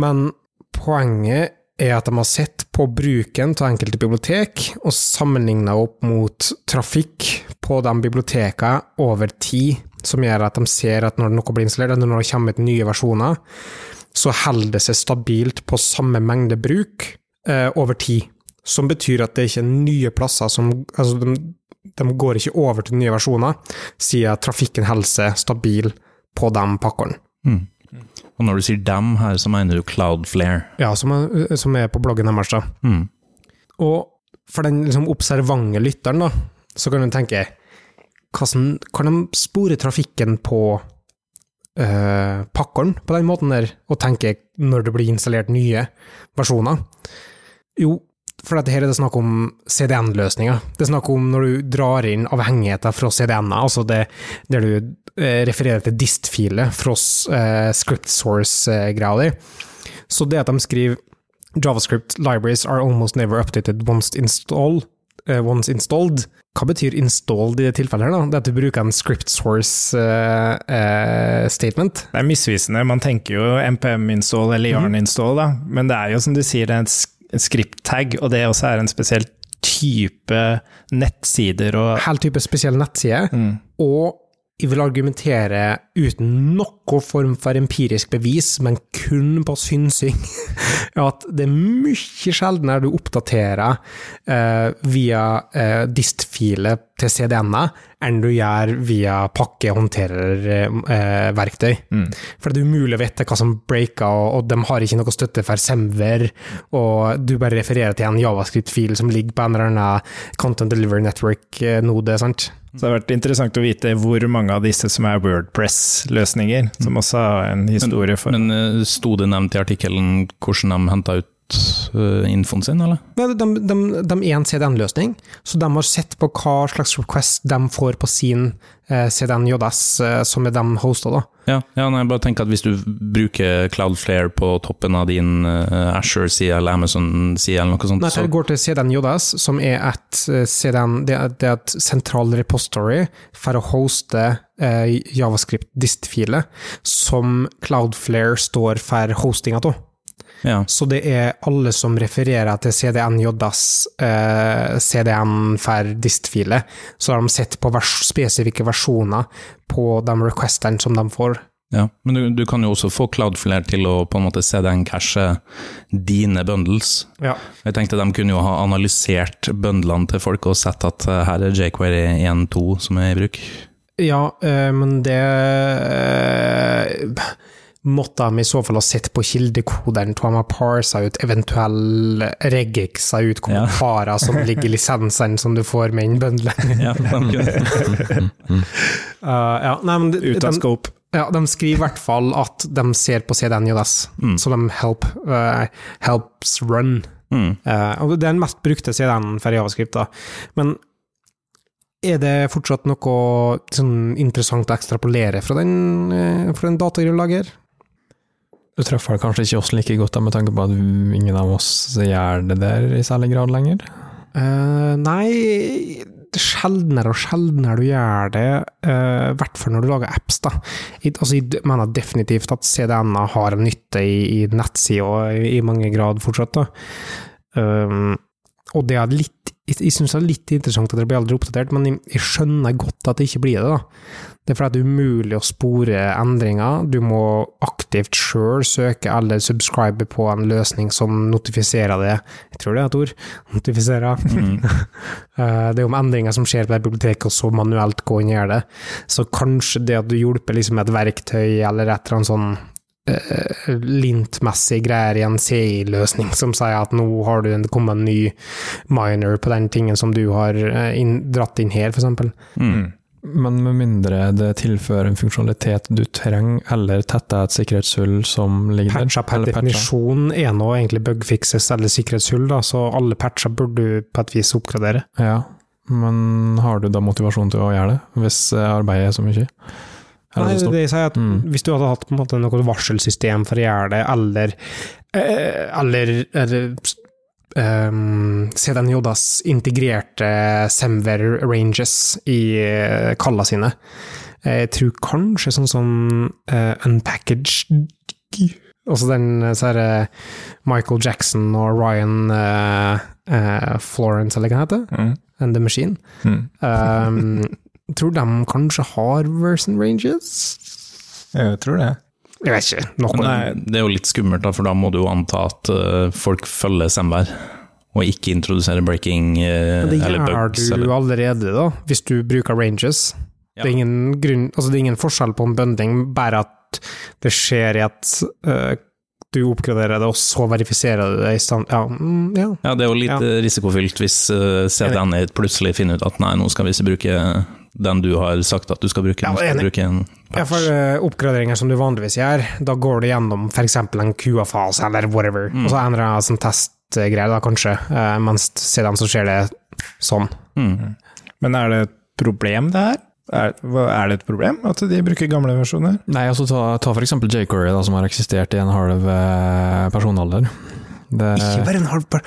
Men poenget er at de har sett på bruken av enkelte bibliotek, og sammenligna opp mot trafikk på de bibliotekene over tid, som gjør at de ser at når noe blir installert, eller når det kommer ut nye versjoner, så holder det seg stabilt på samme mengde bruk eh, over tid. Som betyr at det ikke er nye plasser som Altså, de går ikke over til nye versjoner, siden trafikken holder stabil på de pakkene. Mm. Og når du sier dem her, så mener du Cloudflare. Ja, som er, som er på bloggen deres, da. Mm. Og for den liksom, observante lytteren, da, så kan du tenke hvordan Kan de spore trafikken på øh, pakkeren på den måten der, og tenke når det blir installert nye versjoner? Jo, for dette her er det snakk om CDN-løsninger. Det er snakk om når du drar inn avhengigheter fra CDN-er, altså det, der du eh, refererer til dist-filer fra eh, script source-greia di. Så det at de skriver JavaScript libraries are almost never updated once, install, uh, once installed. Hva betyr installed i det tilfellet? her da? Det at du bruker en script source uh, uh, statement? Det er misvisende. Man tenker jo NPM-install eller Yarn-install, da. Men det er jo som du sier, det er en sk- script-tag, og det også er en spesiell type nettsider og Helt type spesiell nettside. Og jeg vil argumentere uten noen form for empirisk bevis, men kun på synsing, <laughs> at det er mye sjeldnere du oppdaterer eh, via eh, dist-filer til CDN-ene enn du gjør via pakkehåndtererverktøy. Eh, For det er umulig å vite hva som breaker, og, og de har ikke noe støtte for Semver, og du bare refererer til en javascript-fil som ligger på en eller annen Content Delivery Network-node, sant? Så det har vært interessant å vite hvor mange av disse som er Wordpress-løsninger, som også har en historie for Men men sto det nevnt i artikkelen hvordan de henta ut eh, infoen sin, eller? Nei, de, de, de er en CDN-løsning, så de har sett på hva slags request de får på sin eh, CDN JS, eh, som er dem hosta, da. Ja, ja nei, jeg bare tenker at hvis du bruker Cloudflare på toppen av din uh, Asher-side eller Amazon-side eller noe sånt, Nei, det går til CDN JS, som er et eh, CDN, det er, det er et sentral repository for å hoste eh, javascript-dist-filer, som Cloudflare står for hostinga av. ja. Så det er alle som refererer til CDN JS, eh, CDN for dist-file, så har de sett på vers spesifikke versjoner på de requestene som de får. Ja, men du, du kan jo også få Cloudflare til å på en måte CDN-cashe dine bundles. Ja. Jeg tenkte de kunne jo ha analysert bundlene til folk og sett at eh, her er jQuery 1.2 som er i bruk. Ja, eh, men det eh, måtte de i så fall ha sett på kildekoderen til de har parsa ut eventuelle regexa ut kommentarer som ligger i lisensene som du får med inn bundlet. <laughs> Ja. Uh, <laughs> ja, nei, men de, ut av scope. ja, de skriver i hvert fall at de ser på CDN JS, Mm. så de help, uh, helps run. Mm. Uh, og det er den mest brukte CDN-en for javascript, da. Men er det fortsatt noe sånn interessant å ekstrapolere fra den, uh, fra den datagrunnlaget? Du treffer kanskje ikke oss like godt, da, med tanke på at ingen av oss gjør det der i særlig grad lenger. Uh, nei, sjeldnere og sjeldnere du gjør det, i hvert fall når du lager apps. da. I, altså, jeg mener definitivt at CDN-er har en nytte i, i nettsida i, i mange grad fortsatt. da. Um, og det er litt jeg, jeg syns det er litt interessant at det blir aldri oppdatert, men jeg, jeg skjønner godt at det ikke blir det. da. Det er fordi det er umulig å spore endringer. Du må aktivt sjøl søke eller subscribe på en løsning som notifiserer det. Jeg tror det er et ord. Notifiserer. Mm. <laughs> det er om endringer som skjer på det biblioteket, og så manuelt gå inn og gjøre det. Så kanskje det at du hjelper liksom et verktøy eller et eller annet sånn eh, lintmessig greier i en CI-løsning som sier at nå har du kommet en ny minor på den tingen som du har eh, inn, dratt inn her, eksempel. Mm. Men med mindre det tilfører en funksjonalitet du trenger, eller tetter et sikkerhetshull som ligger der. Patcha per definisjon er nå egentlig bugfixes eller sikkerhetshull, da, så alle patcher burde du på et vis oppgradere. Ja, men har du da motivasjon til å gjøre det, hvis eh, arbeidet er så mye? Nei, det det sier at Mm. Hvis du hadde hatt på en måte noe varselsystem for å gjøre det, eller eh, eller, eller um, CDN Jodas integrerte Semver ranges i uh, kalla sine. Jeg tror kanskje sånn som uh, unpackaged Altså den eh, så er det Michael Jackson og Ryan uh, uh, Florence, eller hva det heter, Mm. and The Machine. Mm. Um, <laughs> tror de kanskje har version ranges? Jeg tror det. Jeg vet ikke. Noe Nei, det, er jo litt skummelt, da, for da må du jo anta at eh, folk følger Semvær, og ikke introdusere breaking eller bugs. det eller gjør du Eller. allerede, da, hvis du bruker ranges. Ja. Det, er ingen grunn, altså det er ingen forskjell på en bunding, bare at det skjer i at uh, du oppgraderer det, og så verifiserer du det i stand... Ja, mm, ja. Ja, det er jo litt Ja. risikofylt hvis uh, CDN plutselig finner ut at nei, nå skal vi ikke bruke den du har sagt at du skal bruke, Ja, skal bruke en Ja, patch. for øh, oppgraderinger som du vanligvis gjør, da går du gjennom f.eks. en QA-fase eller whatever, Mm. og så endrer jeg sånn testgreier, da kanskje, uh, mens CD-en så skjer det sånn. Mm. Men er det et problem, det her? Er, er det et problem at de bruker gamle versjoner? Nei, altså ta, ta jQuery, da, som har eksistert i en halv eh, personalder. Det, Ikke bare en halv par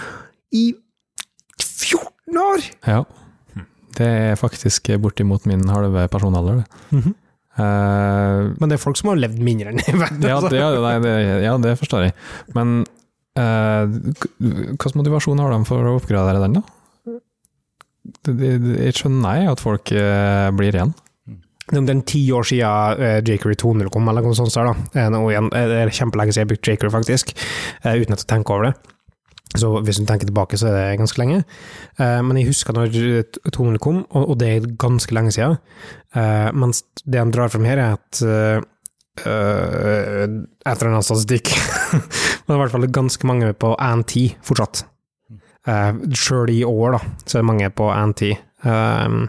I 14 år! ja. Det er faktisk bortimot min halve personalder, det. -hmm. uh, Men det er folk som har levd mindre enn i verden. ja, altså. det, ja, det, ja, det forstår jeg. Men eh, hvilken motivasjon har de for å oppgradere den, da? Jeg skjønner jeg at folk uh, blir igjen. Det er ti år siden uh, jQuery 2.0 kom, eller noe sånt. Der, da. Nå igjen, det er kjempelenge siden jeg brukte jQuery, faktisk, uten at jeg tenker over det. Så hvis du tenker tilbake, så er det ganske lenge. Eh, men jeg husker når 2.0 kom, og, det er ganske lenge siden. Eh, mens det han drar frem her, er at uh, Et eller annet statistikk <laughs> Men i hvert fall ganske mange på AN10 fortsatt. Uh, Sjøl i år, da, så er det mange på AN10. Um,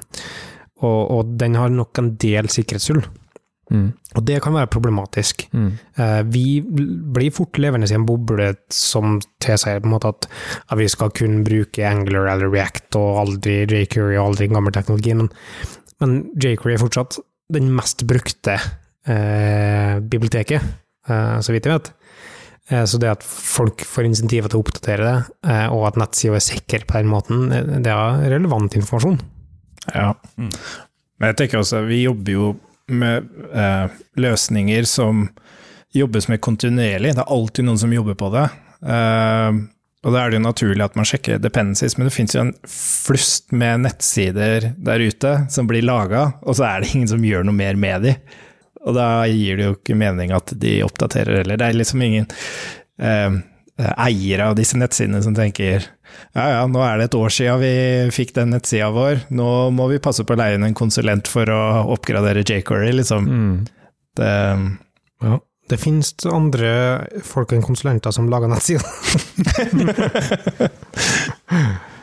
og, og den har nok en del sikkerhetshull. Mm. Og det kan være problematisk. Mm. Eh, vi blir fort levende i en boble som tilsier på en måte at ja, vi skal kun bruke Angular eller React og aldri jQuery og aldri gammel teknologi, men, men jQuery er fortsatt den mest brukte eh, biblioteket, eh, så vidt jeg vet. Eh, så det at folk får insentiver til å oppdatere det, og at nettsida er sikker på den måten, det er relevant informasjon. Ja. Mm. Men jeg tenker også, vi jobber jo med eh, løsninger som jobbes med kontinuerlig. Det er alltid noen som jobber på det. Eh, og da er det jo naturlig at man sjekker dependencies, men det finnes jo en flust med nettsider der ute som blir laga, og så er det ingen som gjør noe mer med de. Og da gir det jo ikke mening at de oppdaterer heller. Det er liksom ingen eh, eiere av disse nettsidene som tenker ja ja, nå er det et år siden vi fikk den nettsida vår, nå må vi passe på å leie inn en konsulent for å oppgradere jQuery, liksom. Mm. Det, Ja. Det finnes andre folk enn konsulenter som lager nettsider. <laughs> <laughs>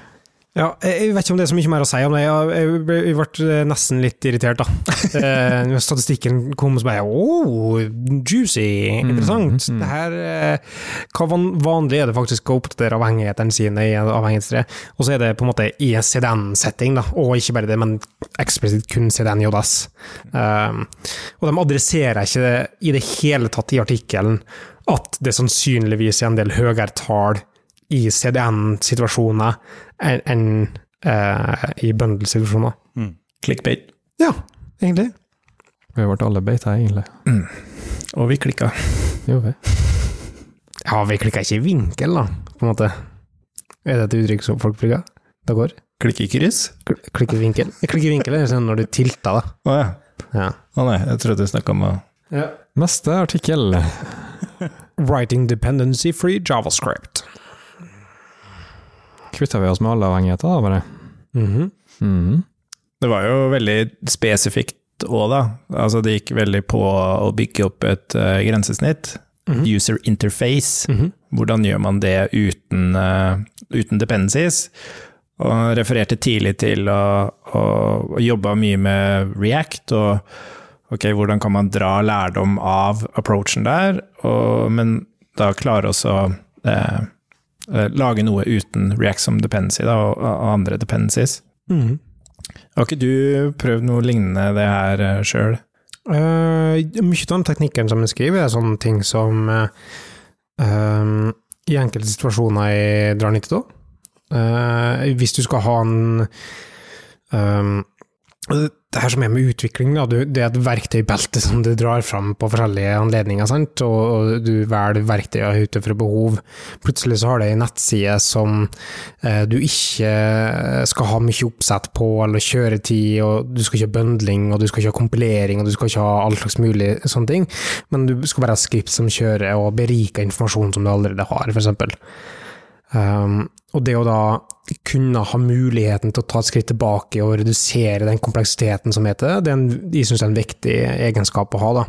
ja, jeg vet ikke om det er så mye mer å si om det. Jeg, ble- jeg ble nesten litt irritert, da. <laughs> Eh, Når statistikken kom, så bare oh, juicy, interessant. Mm, mm. Det her, eh, hva vanlig er det faktisk å oppdatere avhengighetene sine i en avhengighetstre? Og så er det på en måte i en CDN-setting, da, og ikke bare det, men eksplisitt kun CDN JS. Um, og de adresserer ikke det i det hele tatt i artikkelen at det sannsynligvis er en del høyere tall i CDN-situasjoner enn enn, eh, i bundle-situasjoner. clickbait. Ja, egentlig. Vi ble alle beita, egentlig. Og vi klikka. Jo, vi. Ja, vi klikka ikke i vinkel, da, på en måte. Er det et uttrykk som folk bruker? Det går? Klikke i kryss? Klikke i vinkel? Jeg klikker i vinkel er sånn når du tilter, da. Å ja. Ja. Å nei, jeg trodde du snakka om ja. Neste artikkel. Writing dependency free javascript. Kvitta vi oss med alle avhengigheter, da, bare? Mhm. Mhm. Det var jo veldig spesifikt òg, da. Altså, det gikk veldig på å bygge opp et uh, grensesnitt. Mhm. User interface. Mhm. Hvordan gjør man det uten, uh, uten dependencies? Og refererte tidlig til å, å, å jobbe mye med React, og ok, hvordan kan man dra lærdom av approachen der, og, men da klare også eh, lage noe uten React som dependency, da, og, andre dependencies. Mm. Har ikke du prøvd noe lignende det her uh, sjøl? Uh, mye av den teknikken som jeg skriver, er sånne ting som uh, um, i enkelte situasjoner jeg drar nytte av. Uh, hvis du skal ha en um, det- her som er med utvikling, da, det er et verktøybelte som du drar fram på forskjellige anledninger, sant? Og, du velger verktøyene ut fra behov. Plutselig så har du en nettside som eh, du ikke skal ha mye oppsett på, eller kjøretid, og du skal ikke ha bundling, og du skal ikke ha kompilering, og du skal ikke ha all slags mulig sånne ting, men du skal bare ha skript som kjører, og beriker informasjon som du allerede har, eksempel. Um, og det å da kunne ha muligheten til å ta et skritt tilbake og redusere den kompleksiteten som heter det, det en, jeg er en viktig egenskap å ha. Da.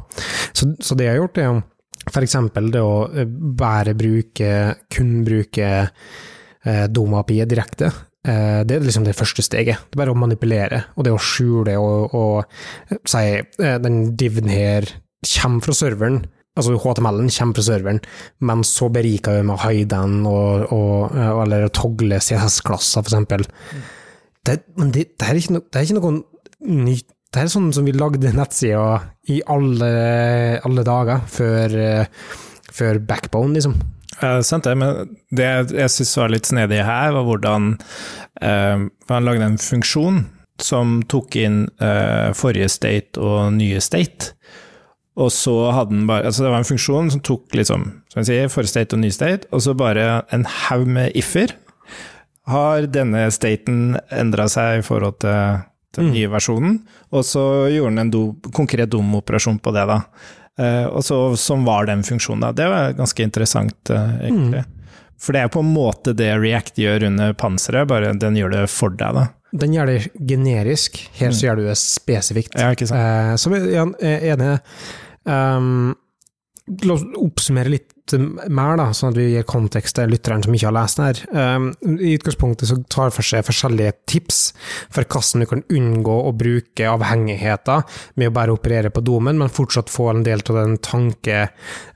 Så, så det jeg har gjort, er jo eksempel det å eh, bare bruke, kun bruke eh, Doma-API direkte. Eh, det er liksom det første steget. Det er bare å manipulere, og det å skjule og, og eh, si eh, den diven her kommer fra serveren, altså HTML-en kommer fra serveren, men så beriker vi med å hide og, og, eller å togle CSS-klasser, eksempel. Det, men det, det, er ikke no, det er ikke noe nytt. Det er sånn som vi lagde nettsida i alle, alle dager før, eh, før Backbone, liksom. Uh, sant det, men det jeg syns var litt snedig her, var hvordan uh, han lagde en funksjon som tok inn uh, forrige state og nye state. Og så hadde den bare Altså, det var en funksjon som tok liksom, som jeg sier, forrige state og ny state, og så bare en haug med if-er. Har denne staten endra seg i forhold til, den nye versjonen? Og så gjorde den en do, konkret domoperasjon på det, da. Eh, og så, som var den funksjonen, da. Det var ganske interessant, eh, egentlig. For det er på en måte det React gjør under panseret, bare den gjør det for deg, da. Den gjør det generisk, her så gjør du det spesifikt. Ja, ikke sant? Eh, som jeg er enig. Um, la oss oppsummere litt mer, da, sånn at vi gir kontekst til lytteren som ikke har lest den her. Um, I utgangspunktet så tar for seg forskjellige tips for hvordan du kan unngå å bruke avhengigheter med å bare operere på domen, men fortsatt få en del av den tanke,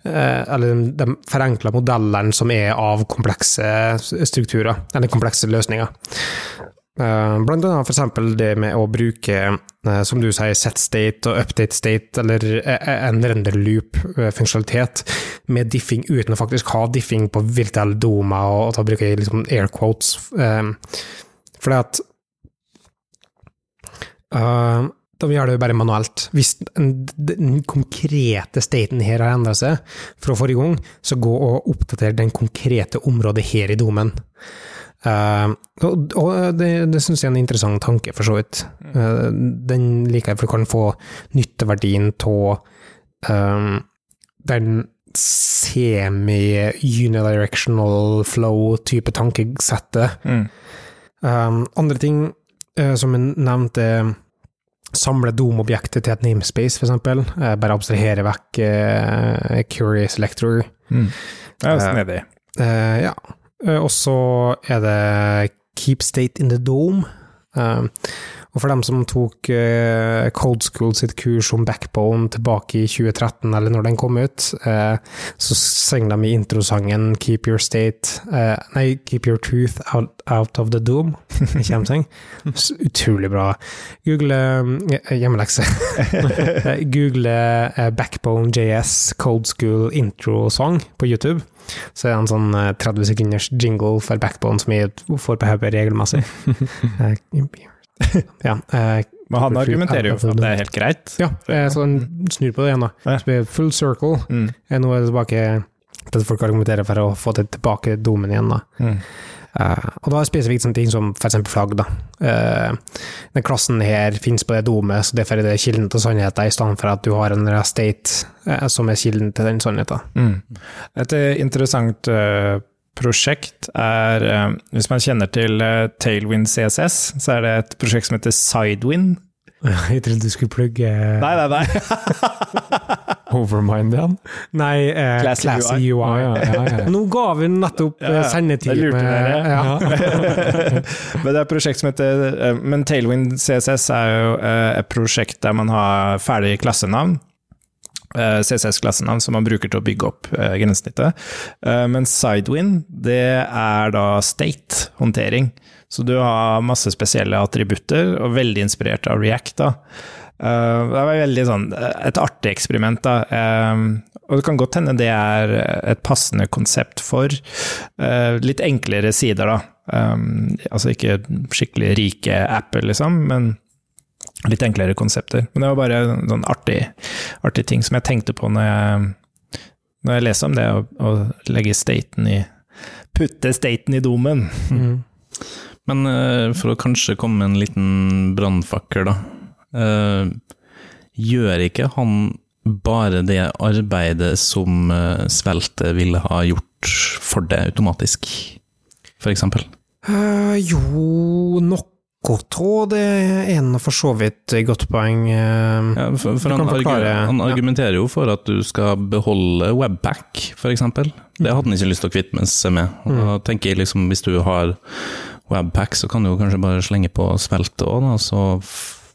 uh, eller de, de forenkla modellene som er av komplekse strukturer, eller komplekse løsninger. Uh, blant annet eksempel det med å bruke, uh, som du sier, set state og update state, eller uh, en render loop-funksjonalitet med diffing uten å faktisk ha diffing på virtuelle doma, og da bruker jeg liksom air quotes. For det at da gjør det jo bare manuelt. Hvis den konkrete staten her har endra seg fra forrige gang, så gå og oppdater den konkrete området her i domen. Uh, og, og det, det syns jeg er en interessant tanke, for så vidt. Uh, den liker jeg, for du kan få nytteverdien av um, den semi-unidirectional flow-type tankesettet. Mm. Um, andre ting uh, som jeg nevnte, samle DOM-objektet til et namespace, eksempel. Uh, bare abstrahere vekk Curious Lector. Mm. er snedig. ja. Og så er det Keep State in the Dome. Um, og for dem som tok Cold School sitt kurs om backbone tilbake i 2013, eller når den kom ut, så synger de i introsangen 'Keep your state Nei, 'Keep your truth out, out of the synger? <laughs> Utrolig bra. Google hjemmelekse. <laughs> Google Backbone JS Cold School intro-song på YouTube. Så er det en sånn 30 sekunders jingle for backbone som jeg får på hodet regelmessig. <laughs> ja, eh, Men han argumenterer jo for at det er helt greit. ja, eh, så han snur på det igjen, da. Så blir full circle. Mm. Eh, Nå er det tilbake til at folk argumenterer for å få det tilbake domen igjen, da. Mm. Eh, og da er det spesifikt sånne ting som f.eks. flagg. da. Uh, den klassen her finnes på det domet, så derfor er det kilden til sannheten, i stedet for at du har en restate uh, som er kilden til den sannheten. Mm. Et eh, interessant eh, prosjekt er eh, Hvis man kjenner til eh, Tailwind CSS, så er det et prosjekt som heter Sidewind. <laughs> Jeg trodde du skulle plugge Nei, nei, nei! <laughs> Overmind igjen? Nei, eh, Classy Classy UI. UI. Å, ja, ja, ja. Nå ga vi nettopp Ja, ja, sendetid Det lurte med- dere. Ja. <laughs> Men det er et prosjekt som heter eh, Men Tailwind CSS er jo eh, et prosjekt der man har ferdig klassenavn. eh, CSS-klassenavn som man bruker til å bygge opp eh, grensesnittet. Eh, Men Sidewind, det er da state-håndtering. Så du har masse spesielle attributter, og veldig inspirert av React. da. Eh, det var veldig sånn, et artig eksperiment. da. Eh, og det kan godt hende det er et passende konsept for eh, litt enklere sider, da. Altså ikke skikkelig rike apper, liksom, men litt enklere konsepter. Men det var bare en sånn artig, artig ting som jeg tenkte på når jeg, når jeg leste om det, å, legge staten i Putte staten i domen. Mm. Men eh, for å kanskje komme med en liten brannfakkel, da. Eh, gjør ikke han bare det arbeidet som uh, sveltet ville ha gjort for det automatisk, for eksempel? Eh, jo, noe tråd det er nå for så vidt godt poeng. Uh, Ja, for, for han, forklare, han ja. argumenterer jo for at du skal beholde webpack, for eksempel. Det hadde han ikke lyst til å kvitte seg med. Og Mm. Da tenker jeg liksom, hvis du har webpack, så kan du jo kanskje bare slenge på sveltet òg, så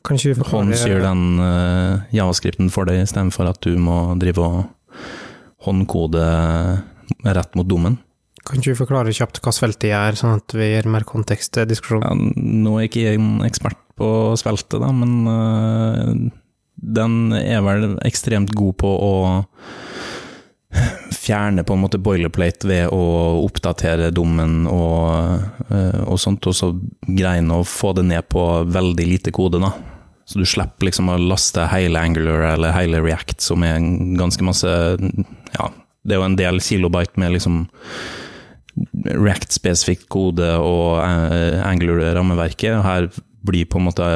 forklare håndsyr den uh, javascripten for deg, istedenfor at du må drive og håndkode rett mot dommen. Kan ikke du forklare kjapt hva sveltet er, sånn at vi gir mer kontekst til diskusjonen? Ja, nå er ikke jeg en ekspert på sveltet, da, men uh, den er vel ekstremt god på å fjerne på en måte boilerplate ved å oppdatere dommen og, øh, og sånt, og så greie å få det ned på veldig lite kode, da. Så du slipper liksom å laste hele Angular eller hele React, som er en ganske masse Ja, det er jo en del kilobyte med liksom React-spesifikk kode og eh, Angular-rammeverket. Her blir på en måte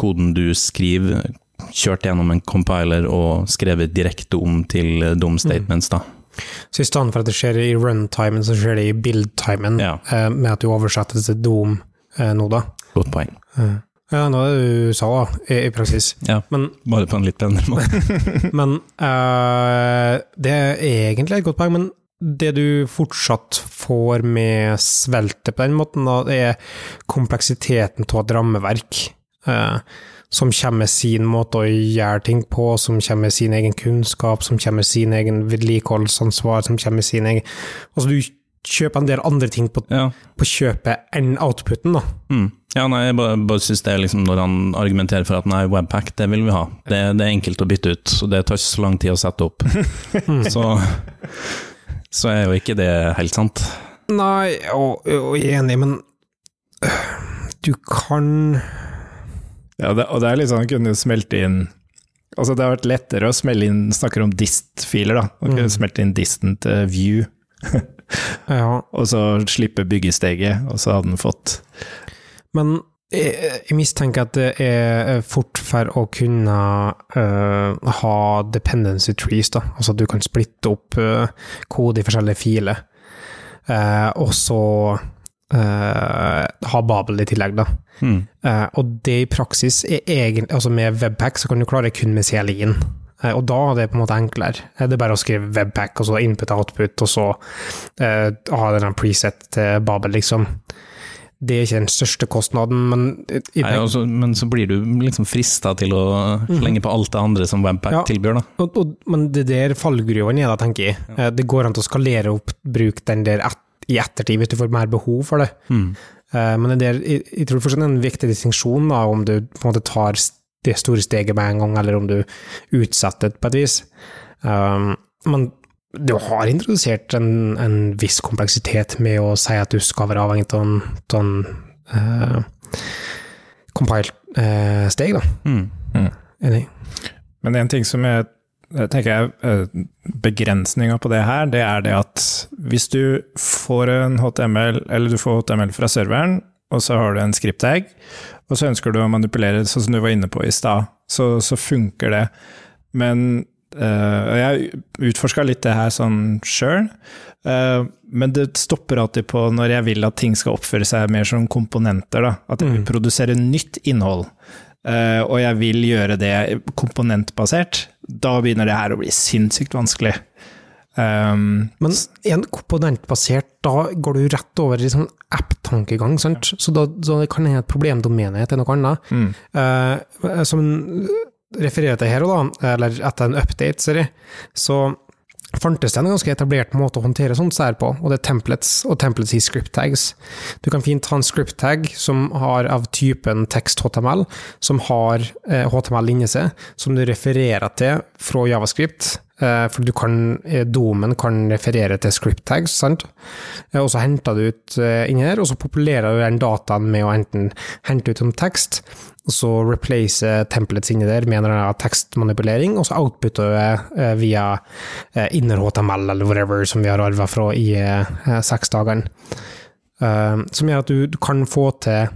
koden du skriver, kjørt gjennom en compiler og skrevet direkte om til eh, dom statements, da. Så i stedet for at det skjer i runtimen, så skjer det i build-timen, Ja. eh, med at du oversetter til dom nå, da. Godt poeng. Eh. Ja, nå er det du sa, da, i, i praksis. Ja, Men, bare på en litt penere måte. <laughs> men uh, det er egentlig et godt poeng, men det du fortsatt får med svelte på den måten, da, det er kompleksiteten av et rammeverk. Uh, som kommer med sin måte å gjøre ting på, som kommer med sin egen kunnskap, som kommer med sin egen vedlikeholdsansvar, som kommer med sin egen Altså, du kjøper en del andre ting på, Ja. på kjøpet enn outputen, da. Mm. ja, nei, jeg bare, bare synes det er liksom når han argumenterer for at nei, webpack, det vil vi ha. Det, det er enkelt å bytte ut, og det tar ikke så lang tid å sette opp. <laughs> <laughs> så, så er jo ikke det helt sant. Nei, og, og jeg er enig, men øh, du kan Ja, det, og det er litt sånn, kunne jo smelte inn Altså, det har vært lettere å smelle inn Snakker om dist-filer, da. Han kunne Mm. smelte inn disten til view, <laughs> <laughs> Ja, og så slippe byggesteget, og så hadde den fått men jeg, jeg mistenker at det er fort for å kunne uh, ha dependency trees, da. Altså at du kan splitte opp uh, kode i forskjellige filer, uh, og så ha Babel i tillegg, da. Mm. Og det i praksis er egentlig Altså med webpack så kan du klare kun med CLI-en. Eh, og da er det på en måte enklere. Eh, Det er bare å skrive webpack, og så input og så eh, ha den preset til Babel, liksom. Det er ikke den største kostnaden, men Nei, også, men så blir du liksom frista til å slenge på alt det andre som webpack Ja. tilbyr, da. og, og, men det der fallgruven er da, tenker jeg. Ja. Det går an til å skalere opp bruk den der et, i ettertid, hvis du får mer behov for det. Mm. Eh, Men det der, jeg, jeg tror fortsatt det er en viktig distinksjon om du på en måte tar det store steget med en gang, eller om du utsatte det på et vis. Um, men du har introdusert en, en viss kompleksitet med å si at du skal være avhengig av en, av en uh, compile-steg, da. Mm. Enig. Men en ting som jeg, jeg tenker er eh, begrensninga på det her, det er det at hvis du får en HTML, eller du får HTML fra serveren, og så har du en script-tag, og så ønsker du å manipulere sånn som du var inne på i stad, så, så funker det. Men eh, Jeg utforska litt det her sånn sjøl, men det stopper alltid på når jeg vil at ting skal oppføre seg mer som komponenter. Da. At jeg vil Mm. produsere nytt innhold. Eh, og jeg vil gjøre det komponentbasert, da begynner det her å bli sinnssykt vanskelig. Um, Men en komponentbasert, da går du rett over i sånn app-tankegang, sant? Så da, så det kan hende et problemdomene er noe annet. mm, Uh, som refererer til her, da, eller etter en update, jeg, så fantes det en ganske etablert måte å håndtere sånt sær på, og det er templates, og templates i script tags. Du kan fint ha en script tag som har av typen text-HTML, som har eh, HTML inni seg, som du refererer til fra javascript, For du kan, eh, domen kan referere til script tags, sant? Eh, Og så henter du ut eh, inni der, og så populerer du den dataen med å enten hente ut som tekst, og så replace templates inni der med en eller annen tekstmanipulering, og så outputter du det eh, via eh, inner HTML eller whatever som vi har arva fra i eh, seks dagene. Eh, Som gjør at du kan få til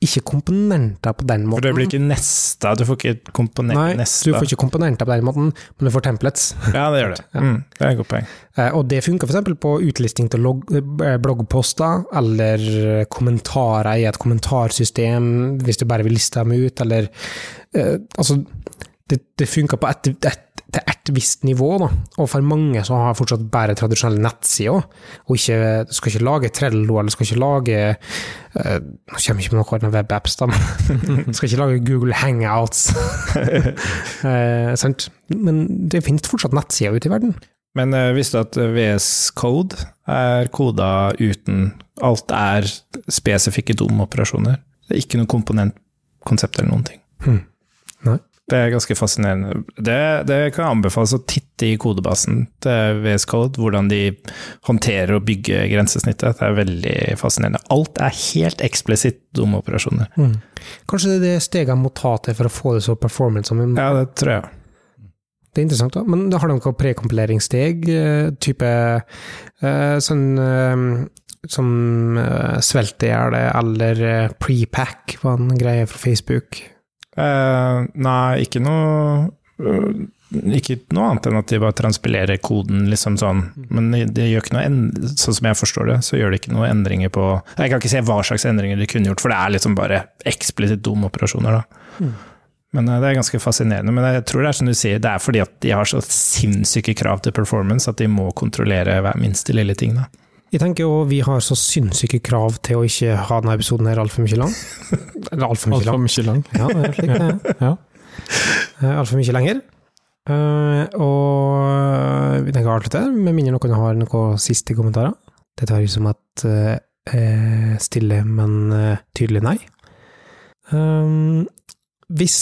ikke komponenter på den måten. For det blir ikke nesta, du får ikke komponert Nei, nesta. du får ikke komponenter på den måten, men du får templates. Ja, det gjør det. Mm, det er et godt poeng. Eh, Og det funker f.eks. på utlisting til eh, bloggposter, eller kommentarer i et kommentarsystem, hvis du bare vil liste dem ut, eller eh, Altså, det, det funker på ett et, et visst nivå, da. Og for mange så har fortsatt bare tradisjonelle nettsider, og ikke, du skal ikke lage Trello, eller skal ikke lage eh, Nå kommer jeg ikke med noen av webapps, da, men <laughs> skal ikke lage Google Hangouts. uh, <laughs> sant? Men det finnes fortsatt nettsider ute i verden. Men uh, visste du at VS Code er koda uten Alt er spesifikke DOM-operasjoner. Det er ikke noe komponentkonsept eller noen ting. Hmm. Det er ganske fascinerende. Det, det kan anbefales å titte i kodebasen til VS Code, hvordan de håndterer og bygger grensesnittet. Det er veldig fascinerende. Alt er helt eksplisitt dumme operasjoner. Mm. Kanskje det er det steget jeg må ta til for å få det så performance som Ja, det tror jeg. Det er interessant, da. Men har de noe prekompileringssteg, eh, type eh, sånn eh, som svelte i hjel, eller prepack var en greie fra Facebook. Eh, nei, ikke noe uh, Ikke noe annet enn at de bare transpilerer koden, liksom sånn. Men det gjør ikke noe end sånn som jeg forstår det, så gjør det ikke noe endringer på Jeg kan ikke se hva slags endringer de kunne gjort, for det er liksom bare eksplisitt dumme operasjoner, da. Mm. Men eh, det er ganske fascinerende. Men jeg tror det er som du sier, det er fordi at de har så sinnssyke krav til performance at de må kontrollere hver minste lille ting, da. Jeg tenker jo vi har så sinnssyke krav til å ikke ha denne episoden her altfor mye lang. Eller altfor mye lang. mye lang. Ja, det er slik det er. Ja. Eh, Altfor mye lenger. Eh, og vi tenker å avslutte, med mindre noen har noen siste kommentarer. Det tar jeg som et eh, stille, men eh, tydelig nei. Um, hvis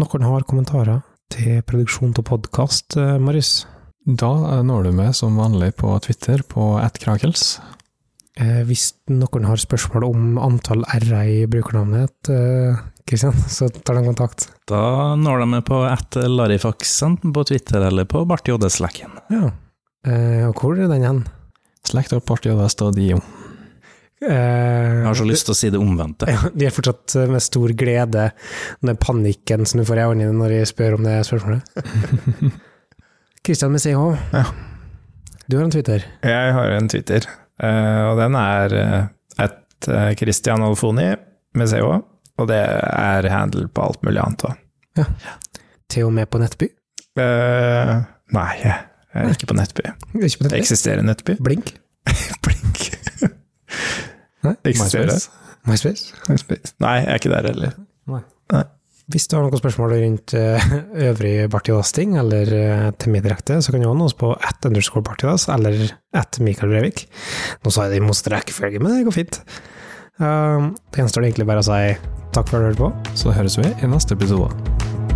noen har kommentarer til produksjon av podkast, Marius, Da eh, når du meg som vanlig på Twitter på attkrakels. eh, hvis noen har spørsmål om antall r-er i brukernavnet, Kristian, <laughs> så tar de kontakt. Da når de meg på at Larifax, enten på Twitter eller på Bart JS-lekken. Ja. Eh, og hvor er den hen? Slekt opp dio. Eh, Jeg har så lyst til å si det omvendte. Ja, de er fortsatt eh, med stor glede, den panikken som du får i øynene når jeg spør om det spørsmålet. <laughs> Kristian med CH, Ja. du har en Twitter. Jeg har en Twitter, eh, og den er et at eh, Christian Olfoni med CH, og det er handle på alt mulig annet òg. Til og med på Nettby. Uh, nei, jeg er ikke på Nettby. Ikke på Det Nettby. eksisterer Nettby. Blink. <laughs> Blink. Nei, Det eksisterer. MySpace. MySpace. Nei, jeg er ikke der heller. Hvis du har noen spørsmål rundt eh, øvrig Bartidas-ting, eller uh, til meg direkte, så kan du nå oss på at underscore Bartidas, eller at Mikael Brevik. Nå sa jeg det i motsatt men det går fint. Um, det gjenstår egentlig bare å si takk for at du hørte på. Så høres vi i neste episode.